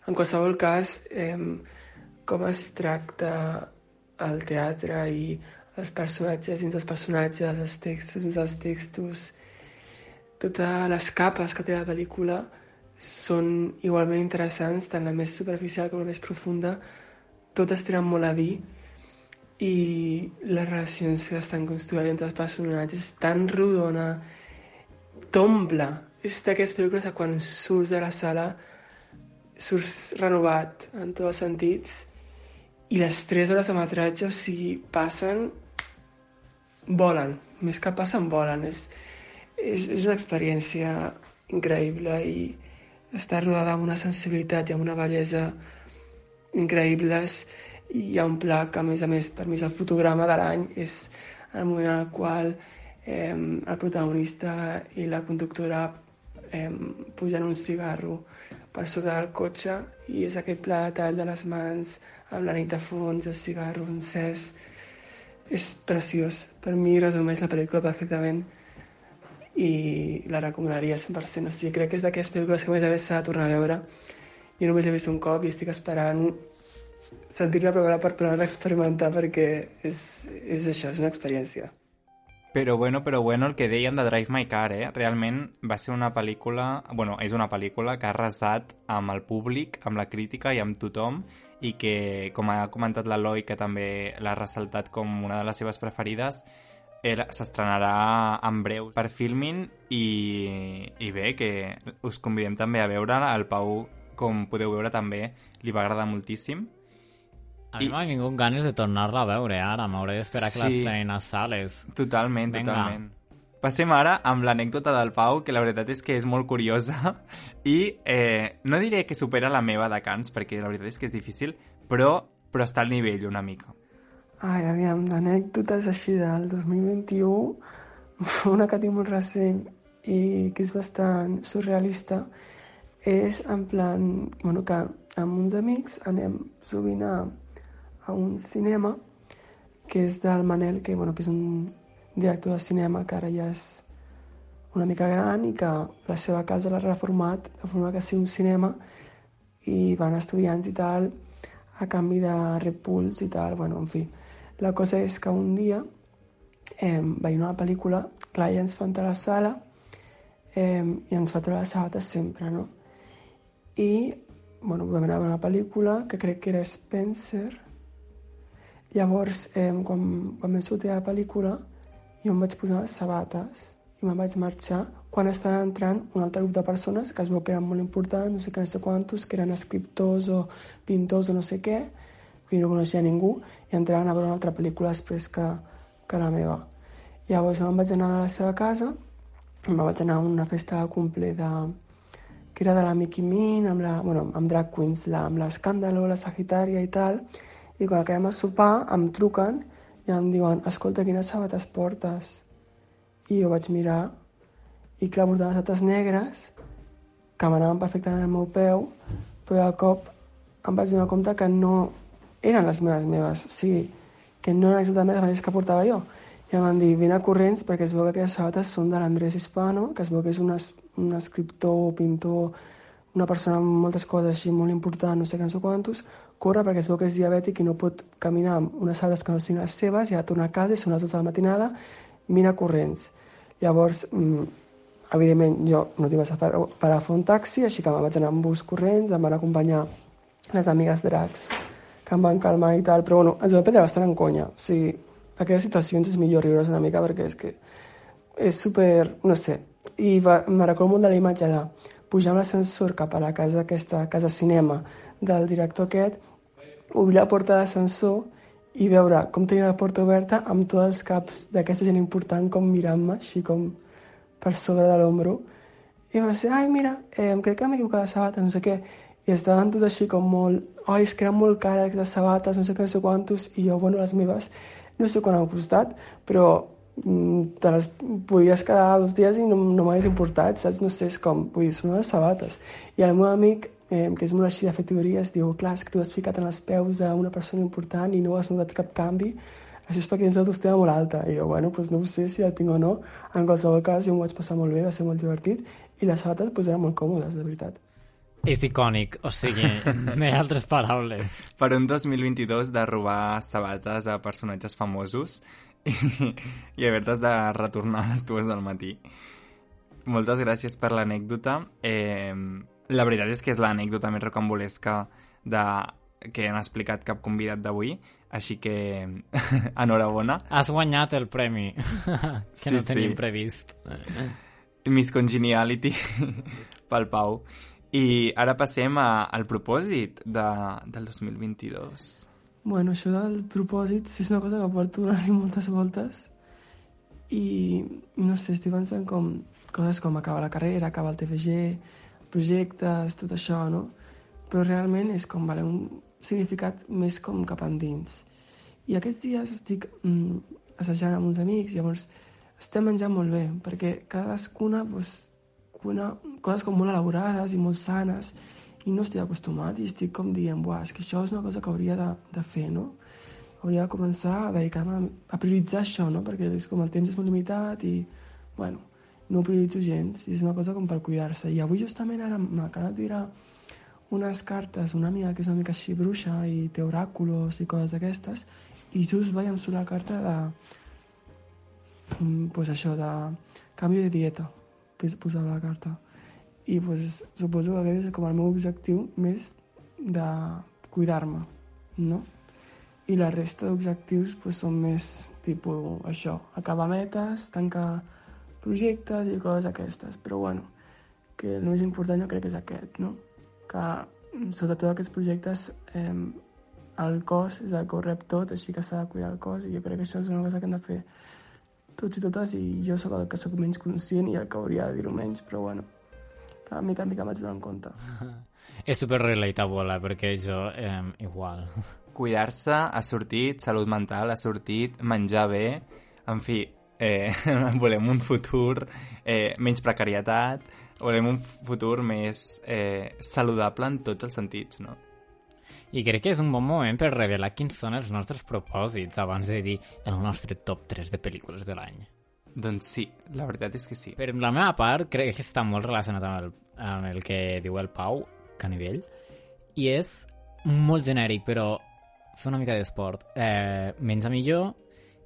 en qualsevol cas, eh, com es tracta el teatre i els personatges dins els personatges, els textos dins els textos, totes les capes que té la pel·lícula són igualment interessants, tant la més superficial com la més profunda, totes tenen molt a dir i les relacions que estan construïdes entre els personatges tan rodona, tombla. És d'aquestes pel·lícules que quan surts de la sala surts renovat en tots els sentits i les 3 hores de metratge, o sigui, passen volen, més que passen volen és, és, és una experiència increïble i està rodada amb una sensibilitat i amb una bellesa increïbles i hi ha un pla que a més a més per mi és el fotograma de l'any és el moment en el qual eh, el protagonista i la conductora eh, pugen un cigarro per sota del cotxe i és aquest pla de tall de les mans amb la nit de fons, el cigarro encès és preciós per mi resumeix la pel·lícula perfectament i la recomanaria 100%. O sigui, crec que és d'aquestes pel·lícules que més a més s'ha de tornar a veure. Jo només l'he vist un cop i estic esperant sentir-me preparar per tornar a experimentar perquè és, és això, és una experiència. Però bueno, però bueno, el que dèiem de Drive My Car, eh? Realment va ser una pel·lícula... bueno, és una pel·lícula que ha arrasat amb el públic, amb la crítica i amb tothom i que, com ha comentat l'Eloi, que també l'ha ressaltat com una de les seves preferides, s'estrenarà en breu per Filmin i, i bé, que us convidem també a veure el Pau, com podeu veure també, li va agradar moltíssim a mi I... m'ha vingut ganes de tornar-la a veure ara, m'hauré d'esperar que sí. l'estrenin a sales. Totalment, Venga. totalment. Passem ara amb l'anècdota del Pau, que la veritat és que és molt curiosa <laughs> i eh, no diré que supera la meva de Cans, perquè la veritat és que és difícil, però, però està al nivell una mica. Ai, aviam, d'anècdotes així del 2021, <laughs> una que tinc molt recent i que és bastant surrealista, és en plan, bueno, que amb uns amics anem sovint a, a un cinema que és del Manel, que, bueno, que és un director de cinema que ara ja és una mica gran i que la seva casa l'ha reformat de forma que sigui un cinema i van estudiants i tal a canvi de repuls i tal, bueno, en fi. La cosa és que un dia eh, veient una pel·lícula, clar, ja ens fan a la sala eh, i ens fa treure les sabates sempre, no? I, bueno, vam anar a una pel·lícula que crec que era Spencer, Llavors, eh, quan, quan vam sortir la pel·lícula, jo em vaig posar sabates i me'n vaig marxar quan estava entrant un altre grup de persones que es veu que eren molt importants, no sé què, no sé quantos, que eren escriptors o pintors o no sé què, que jo no coneixia ningú, i entraven a veure una altra pel·lícula després que, que la meva. Llavors me'n vaig anar a la seva casa, me'n vaig anar a una festa de cumple de, que era de la Mickey Min, amb, la, bueno, amb drag queens, la, amb l'Escàndalo, la Sagitària i tal, i quan acabem a sopar em truquen i em diuen escolta, quines sabates portes? I jo vaig mirar i clar, portava sabates negres que m'anaven perfectament al meu peu però de cop em vaig donar compte que no eren les meves meves, o sigui, que no eren exactament les mateixes que portava jo. I em van dir, vine a corrents perquè es veu que aquelles sabates són de l'Andrés Hispano, que es veu que és un, es, un escriptor, pintor, una persona amb moltes coses així molt important, no sé què, no sé quantos, corre perquè es veu que és diabètic i no pot caminar amb unes sales que no siguin les seves, de tornar a casa i són les 12 de la matinada, mira corrents. Llavors, mm, evidentment, jo no tinc massa per, per a fer un taxi, així que me'n vaig anar amb bus corrents, em van acompanyar les amigues dracs, que em van calmar i tal, però bueno, ens vam prendre bastant en conya. O sigui, aquelles situacions és millor riure's una mica perquè és que és super, no sé, i va, me recordo molt de la imatge de pujar amb l'ascensor cap a la casa aquesta, casa cinema del director aquest obrir la porta de l'ascensor i veure com tenia la porta oberta amb tots els caps d'aquesta gent important com mirant-me, així com per sobre de l'ombro. I va ser, ai, mira, eh, crec que m'he equivocat de sabates, no sé què. I estaven tots així com molt, ai, que eren molt cares les sabates, no sé què, no sé quantos, i jo, bueno, les meves, no sé quan han costat, però te les podies quedar dos dies i no, no m'hagués importat, saps? No sé, és com, vull dir, són unes sabates. I el meu amic eh, que és molt així de fer teories, diu, clar, és que tu has ficat en els peus d'una persona important i no has notat cap canvi, això és perquè tens l'autoestima molt alta. I jo, bueno, doncs no ho sé si la tinc o no. En qualsevol cas, jo m'ho vaig passar molt bé, va ser molt divertit, i les sabates pues, eren molt còmodes, de veritat. És icònic, o sigui, <laughs> no hi ha altres paraules. Per un 2022 de robar sabates a personatges famosos i, haver-te's de retornar a les dues del matí. Moltes gràcies per l'anècdota. Eh, la veritat és que és l'anècdota més rocambolesca de, que han explicat cap convidat d'avui, així que <laughs> enhorabona. Has guanyat el premi, <laughs> que Sí, no tenim sí. previst. Miss Congeniality <laughs> pel Pau. I ara passem a, al propòsit de, del 2022. Bueno, això del propòsit sí és una cosa que porto donant <laughs> moltes voltes i no sé, estic pensant com coses com acabar la carrera, acabar el TFG, projectes, tot això, no? Però realment és com, vale, un significat més com cap endins. I aquests dies estic mm, assajant amb uns amics, llavors estem menjant molt bé, perquè cadascuna, doncs, una, coses com molt elaborades i molt sanes, i no estic acostumat i estic com dient, buah, és que això és una cosa que hauria de, de fer, no? Hauria de començar a dedicar-me a, prioritzar això, no? Perquè és com el temps és molt limitat i, bueno, no ho prioritzo gens i és una cosa com per cuidar-se. I avui justament ara m'acaba de tirar unes cartes, una amiga que és una mica així bruixa i té oràculos i coses d'aquestes, i just vaig surt la carta de, pues això, de canvi de dieta, posava la carta. I pues, suposo que aquest és com el meu objectiu més de cuidar-me, no? I la resta d'objectius pues, són més tipus això, acabar metes, tancar projectes i coses aquestes. Però bueno, que el més important jo crec que és aquest, no? Que sobretot aquests projectes eh, el cos és el que ho rep tot, així que s'ha de cuidar el cos i jo crec que això és una cosa que hem de fer tots i totes i jo sóc el que sóc menys conscient i el que hauria de dir-ho menys, però bueno, a mica en mica vaig donant compte. <laughs> És super relatable, perquè jo eh, igual. <laughs> Cuidar-se ha sortit, salut mental ha sortit, menjar bé, en fi, eh, <laughs> volem un futur eh, menys precarietat, volem un futur més eh, saludable en tots els sentits, no? I crec que és un bon moment per revelar quins són els nostres propòsits abans de dir el nostre top 3 de pel·lícules de l'any. Doncs sí, la veritat és que sí. Per la meva part, crec que està molt relacionat amb el, amb el que diu el Pau, Canivell, i és molt genèric, però fer una mica d'esport. Eh, menjar millor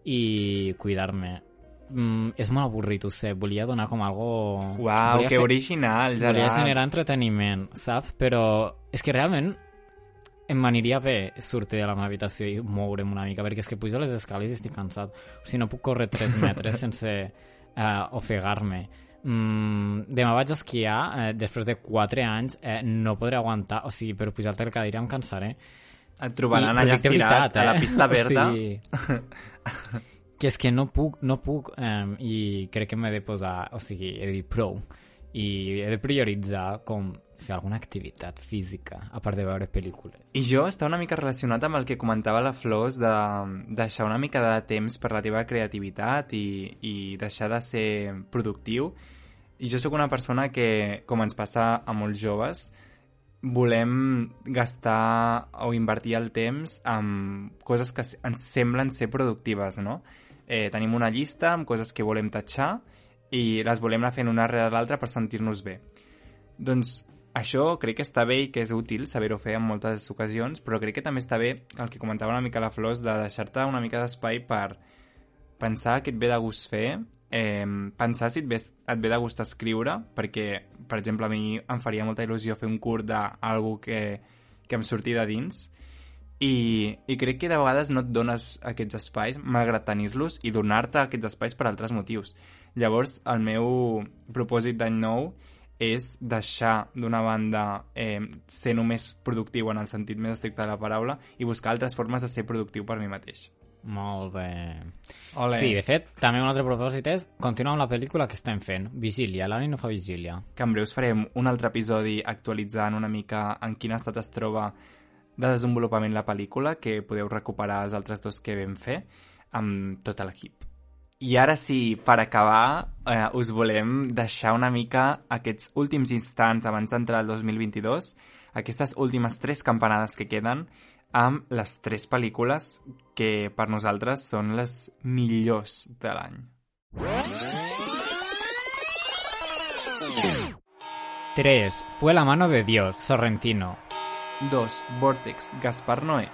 i cuidar-me. Mm, és molt avorrit, ho sé, volia donar com algo... Uau, volia que original, Volia Gerard. generar entreteniment, saps? Però és que realment em m'aniria bé sortir de la meva habitació i moure'm una mica, perquè és que pujo les escales i estic cansat. O sigui, no puc córrer 3 metres sense uh, ofegar-me. Mm, demà vaig esquiar, eh, després de 4 anys, eh, no podré aguantar, o sigui, per pujar-te al cadira em cansaré. Et trobaran I- allà estirat veritat, a la eh? pista <laughs> verda. O sigui, que és que no puc, no puc, eh, i crec que m'he de posar, o sigui, he de dir prou, i he de prioritzar com fer alguna activitat física, a part de veure pel·lícules. I jo està una mica relacionat amb el que comentava la Flors de deixar una mica de temps per la teva creativitat i, i deixar de ser productiu. I jo sóc una persona que, com ens passa a molts joves, volem gastar o invertir el temps en coses que ens semblen ser productives, no? Eh, tenim una llista amb coses que volem tatxar i les volem anar fent una rere l'altra per sentir-nos bé. Doncs això crec que està bé i que és útil saber-ho fer en moltes ocasions, però crec que també està bé el que comentava una mica la Flors de deixar-te una mica d'espai per pensar què et ve de gust fer, eh, pensar si et ve, et ve de gust escriure, perquè, per exemple, a mi em faria molta il·lusió fer un curt d'algú que, que em surti de dins, i, i crec que de vegades no et dones aquests espais, malgrat tenir-los, i donar-te aquests espais per altres motius. Llavors, el meu propòsit d'any nou és deixar d'una banda eh, ser només productiu en el sentit més estricte de la paraula i buscar altres formes de ser productiu per mi mateix. Molt bé. Ole. Sí, de fet, també un altre propòsit és continuar amb la pel·lícula que estem fent, Vigília. L'Ani no fa Vigília. que en breus farem un altre episodi actualitzant una mica en quin estat es troba de desenvolupament la pel·lícula, que podeu recuperar els altres dos que vam fer amb tot l'equip. I ara sí, per acabar, eh, us volem deixar una mica aquests últims instants abans d'entrar al 2022, aquestes últimes tres campanades que queden, amb les tres pel·lícules que per nosaltres són les millors de l'any. 3. Fue la mano de Dios, Sorrentino. 2. Vortex, Gaspar Noé.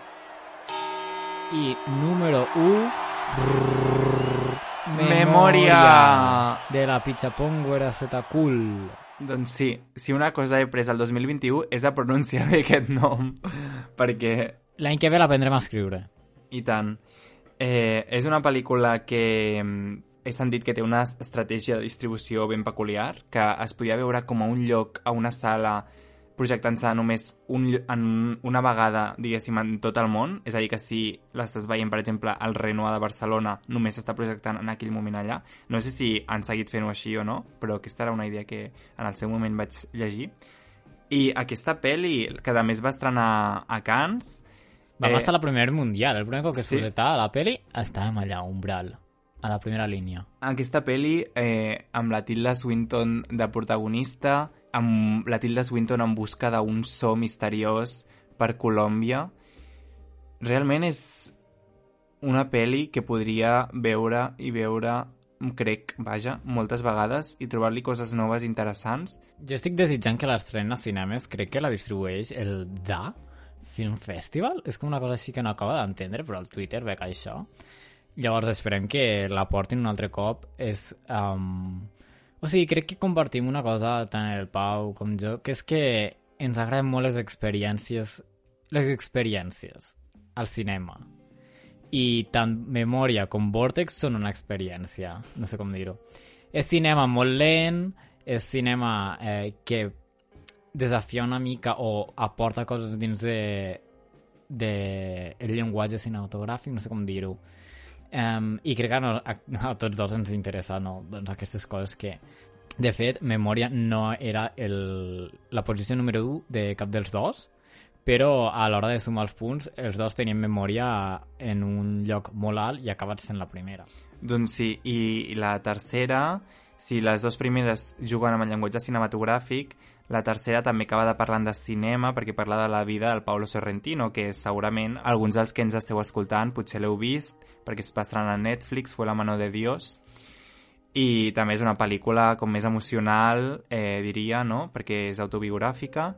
I número 1... Memòria! De la Pichapongüera Setacul. Doncs sí, si una cosa he pres el 2021 és a pronunciar bé aquest nom, <laughs> perquè L'any que ve l'aprendrem a escriure. I tant. Eh, és una pel·lícula que mm, he sentit que té una estratègia de distribució ben peculiar, que es podia veure com a un lloc, a una sala, projectant-se només un, en una vegada, diguéssim, en tot el món. És a dir, que si l'estàs veient, per exemple, al Renoir de Barcelona, només s'està projectant en aquell moment allà. No sé si han seguit fent-ho així o no, però aquesta era una idea que en el seu moment vaig llegir. I aquesta pel·li, que a més va estrenar a Cannes, Va Eh, estar a la Primera Mundial. El primer cop que sí. sí. a la peli estàvem allà, umbral, a la primera línia. Aquesta pel·li, eh, amb la Tilda Swinton de protagonista, amb la Tilda Swinton en busca d'un so misteriós per Colòmbia, realment és una pel·li que podria veure i veure, crec, vaja, moltes vegades i trobar-li coses noves interessants. Jo estic desitjant que l'estrena a cinemes, crec que la distribueix el DA Film Festival. És com una cosa així que no acaba d'entendre, però al Twitter veig això. Llavors esperem que la portin un altre cop. És, um... O sigui, crec que compartim una cosa, tant el Pau com jo, que és que ens agraden molt les experiències, les experiències al cinema. I tant Memòria com Vortex són una experiència, no sé com dir-ho. És cinema molt lent, és cinema eh, que desafia una mica o aporta coses dins de, de el llenguatge cinematogràfic, no sé com dir-ho. Um, I crec que a, a, a tots dos ens interessa no? doncs aquestes coses que, de fet, Memòria no era el, la posició número 1 de cap dels dos, però a l'hora de sumar els punts, els dos tenien memòria en un lloc molt alt i acabat sent la primera. Doncs sí, i la tercera, si les dues primeres juguen amb el llenguatge cinematogràfic, la tercera també acaba de parlant de cinema perquè parla de la vida del Paulo Sorrentino, que segurament alguns dels que ens esteu escoltant potser l'heu vist perquè es estrenar a Netflix, Fue la mano de Dios, i també és una pel·lícula com més emocional, eh, diria, no? perquè és autobiogràfica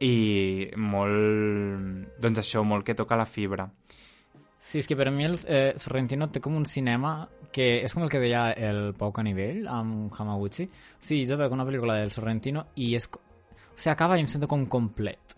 i molt, doncs això, molt que toca la fibra. Sí, és que per mi el eh, Sorrentino té com un cinema que és com el que deia el Pau Canivell amb Hamaguchi. Sigui, jo veig una pel·lícula del Sorrentino i és... O sigui, acaba i em sento com complet.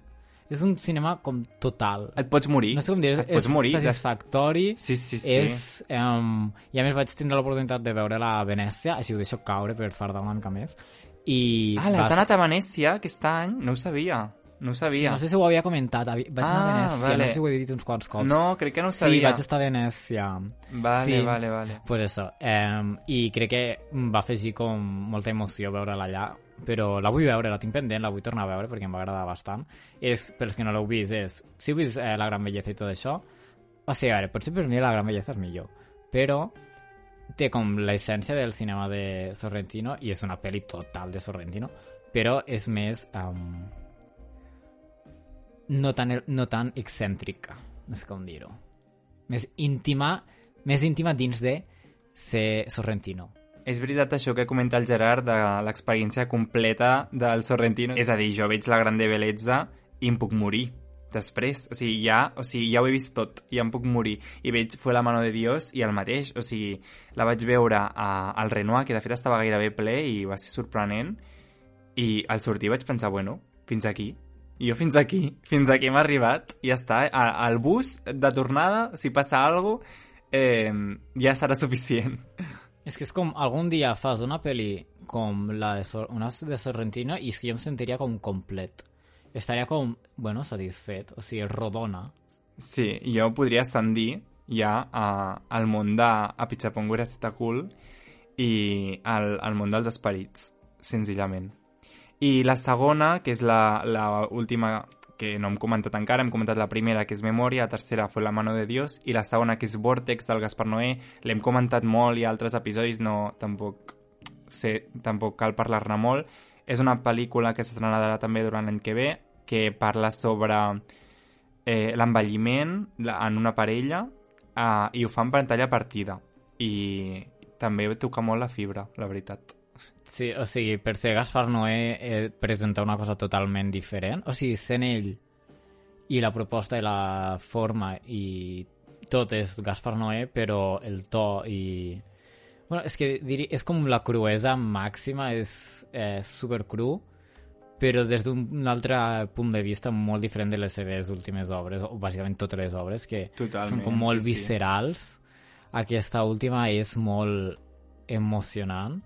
És un cinema com total. Et pots morir. No sé com dir, Et pots és morir. satisfactori. Sí, sí, sí. És, um, I a més vaig tindre l'oportunitat de veure-la a Venècia, així ho deixo caure per fardar una mica més. I Ah, l'has va anat a Venècia aquest any? No ho sabia. No ho Sí, sabia. no sé si ho havia comentat. Vaig anar a Ah, Venècia, vale. no sé si ho he dit uns quants cops. No, crec que no ho sí, sabia. vaig estar a Venècia. Vale, Sí. vale, vale. Pues això, eh, i crec que va afegir com molta emoció veure-la allà, però la vull veure, la tinc pendent, la vull tornar a veure perquè em va agradar bastant. És, per als que no l'heu vist, és, si heu vist eh, La Gran Belleza i tot això, o sigui, a veure, potser per mi La Gran Belleza és millor, però té com l'essència del cinema de Sorrentino i és una pel·li total de Sorrentino, però és més... Um, no tan, no tan excèntrica, no sé com dir-ho. Més íntima, més íntima dins de ser Sorrentino. És veritat això que comenta el Gerard de l'experiència completa del Sorrentino. És a dir, jo veig la grande bellesa i em puc morir després. O sigui, ja, o sigui, ja ho he vist tot i em puc morir. I veig Fue la mano de Dios i el mateix. O sigui, la vaig veure a, al Renoir, que de fet estava gairebé ple i va ser sorprenent. I al sortir vaig pensar, bueno, fins aquí. Jo fins aquí, fins aquí hem arribat, i ja està. Al bus de tornada, si passa alguna cosa, eh, ja serà suficient. És que és com, algun dia fas una pel·li com la de, Sor una de Sorrentino i és que jo em sentiria com complet. Estaria com, bueno, satisfet, o sigui, rodona. Sí, jo podria ascendir ja a, al món de a Pichaponguera Setacul i al, al món dels esperits, senzillament. I la segona, que és la, la última que no hem comentat encara, hem comentat la primera, que és Memòria, la tercera fue La mano de Dios, i la segona, que és Vortex, del Gaspar Noé, l'hem comentat molt i altres episodis no, tampoc, sé, tampoc cal parlar-ne molt. És una pel·lícula que s'estrenarà també durant l'any que ve, que parla sobre eh, l'envelliment en una parella eh, i ho fa en pantalla partida. I també toca molt la fibra, la veritat. Sí, o sigui, per ser Gaspar Noé eh, presenta una cosa totalment diferent. O sigui, sent ell i la proposta i la forma i tot és Gaspar Noé, però el to i... Bueno, és que diri... és com la cruesa màxima, és eh, super cru, però des d'un altre punt de vista molt diferent de les seves últimes obres, o bàsicament totes les obres, que Totalment, són com molt sí, sí. viscerals. Aquesta última és molt emocionant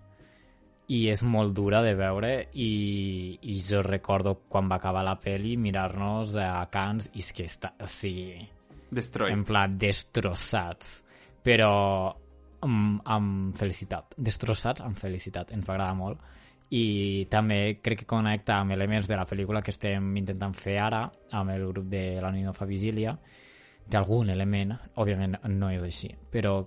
i és molt dura de veure i, i jo recordo quan va acabar la peli mirar-nos a Cans i és que està, o sigui, Destroy. en pla destrossats però amb, amb felicitat destrossats amb felicitat, ens va agradar molt i també crec que connecta amb elements de la pel·lícula que estem intentant fer ara amb el grup de la Nino fa Vigília té algun element, òbviament no és així però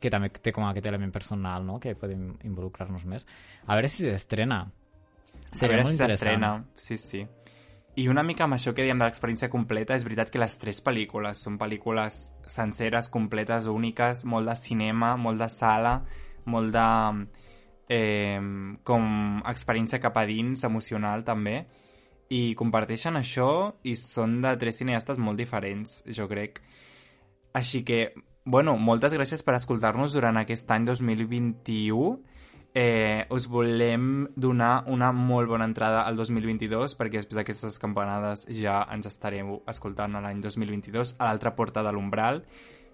que també té com aquest element personal no? que podem involucrar-nos més a veure si s'estrena a veure molt si s'estrena. Sí, sí. I una mica amb això que diem de l'experiència completa, és veritat que les tres pel·lícules són pel·lícules senceres, completes, úniques, molt de cinema, molt de sala, molt de eh, com experiència cap a dins, emocional també, i comparteixen això i són de tres cineastes molt diferents, jo crec. Així que, bueno, moltes gràcies per escoltar-nos durant aquest any 2021. Eh, us volem donar una molt bona entrada al 2022 perquè després d'aquestes campanades ja ens estarem escoltant l'any 2022 a l'altra porta de l'umbral.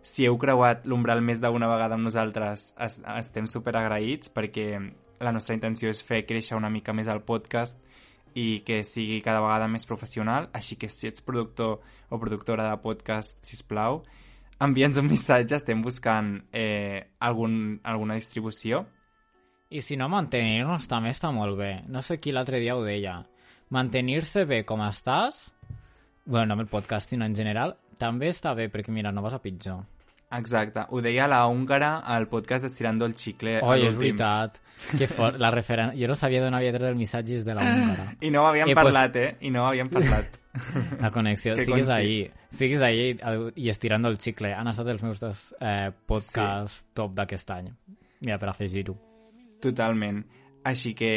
Si heu creuat l'umbral més d'una vegada amb nosaltres, es, estem super agraïts perquè la nostra intenció és fer créixer una mica més el podcast i que sigui cada vegada més professional, així que si ets productor o productora de podcast, si plau, envia'ns un missatge, estem buscant eh, algun, alguna distribució. I si no, mantenir-nos també està molt bé. No sé qui l'altre dia ho deia. Mantenir-se bé com estàs, bueno, no amb el podcast, sinó en general, també està bé, perquè mira, no vas a pitjor. Exacte, ho deia la húngara al podcast Estirando el Chicle. a Oi, és veritat. Que <laughs> fort, la referen... Jo no sabia d'on havia tret el missatge de la húngara. I no ho havíem Eh, pues- parlat, eh? I no ho havíem parlat. <laughs> <laughs> La connexió. Sigues ahí. Sigues ahí i estirando el xicle. Han estat els meus dos eh, podcasts sí. top d'aquest any. Mira, per afegir-ho. Totalment. Així que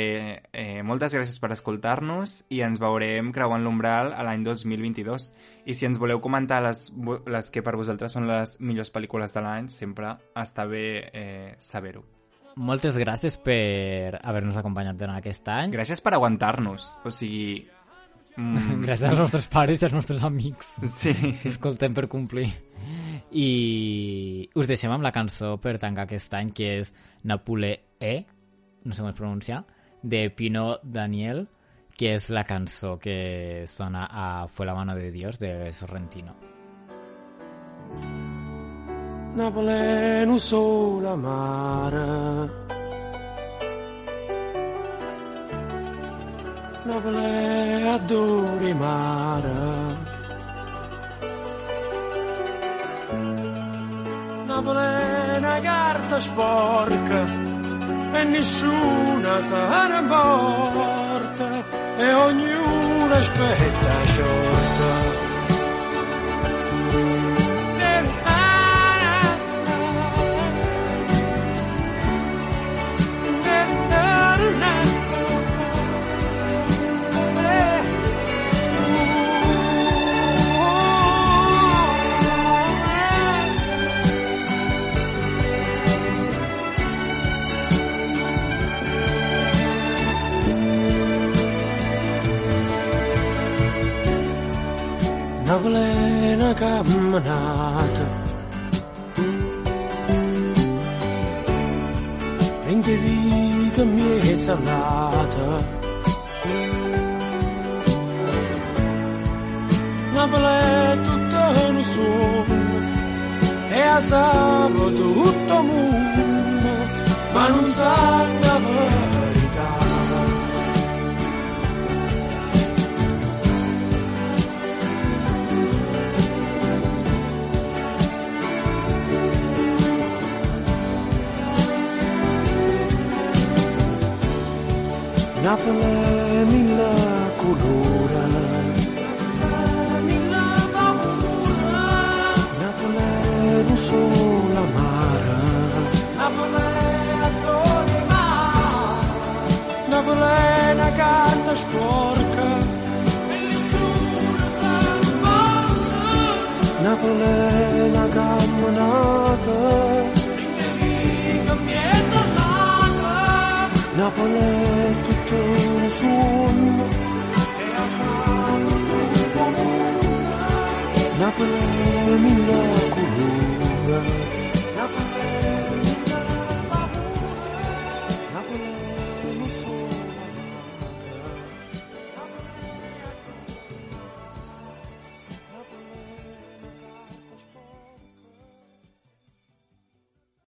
eh, moltes gràcies per escoltar-nos i ens veurem creuant l'umbral a l'any 2022. I si ens voleu comentar les, les que per vosaltres són les millors pel·lícules de l'any, sempre està bé eh, saber-ho. Moltes gràcies per haver-nos acompanyat durant aquest any. Gràcies per aguantar-nos. O sigui... Mm, <laughs> Gràcies als nostres pares i als nostres amics. Sí. que escoltem per complir. I us deixem amb la cançó per tancar aquest any, que és Napoleé, no sé com es pronuncia, de Pino Daniel, que és la cançó que sona a Fue la mano de Dios de Sorrentino. Napoleno sola mare Napoli adori mare. Napoli è una carta sporca e nessuna se ne porta e ognuno aspetta sciorta Dublin camminata Prendevi che mi è salata Napoli tutta non so E a sabato tutto mondo Ma non sai Napoli mille colora. Napoli non sola amara. Napoli Napoli è una carta sporca. Napoli è una camminata. Napoli è tutto consume N-a plemină cu lumea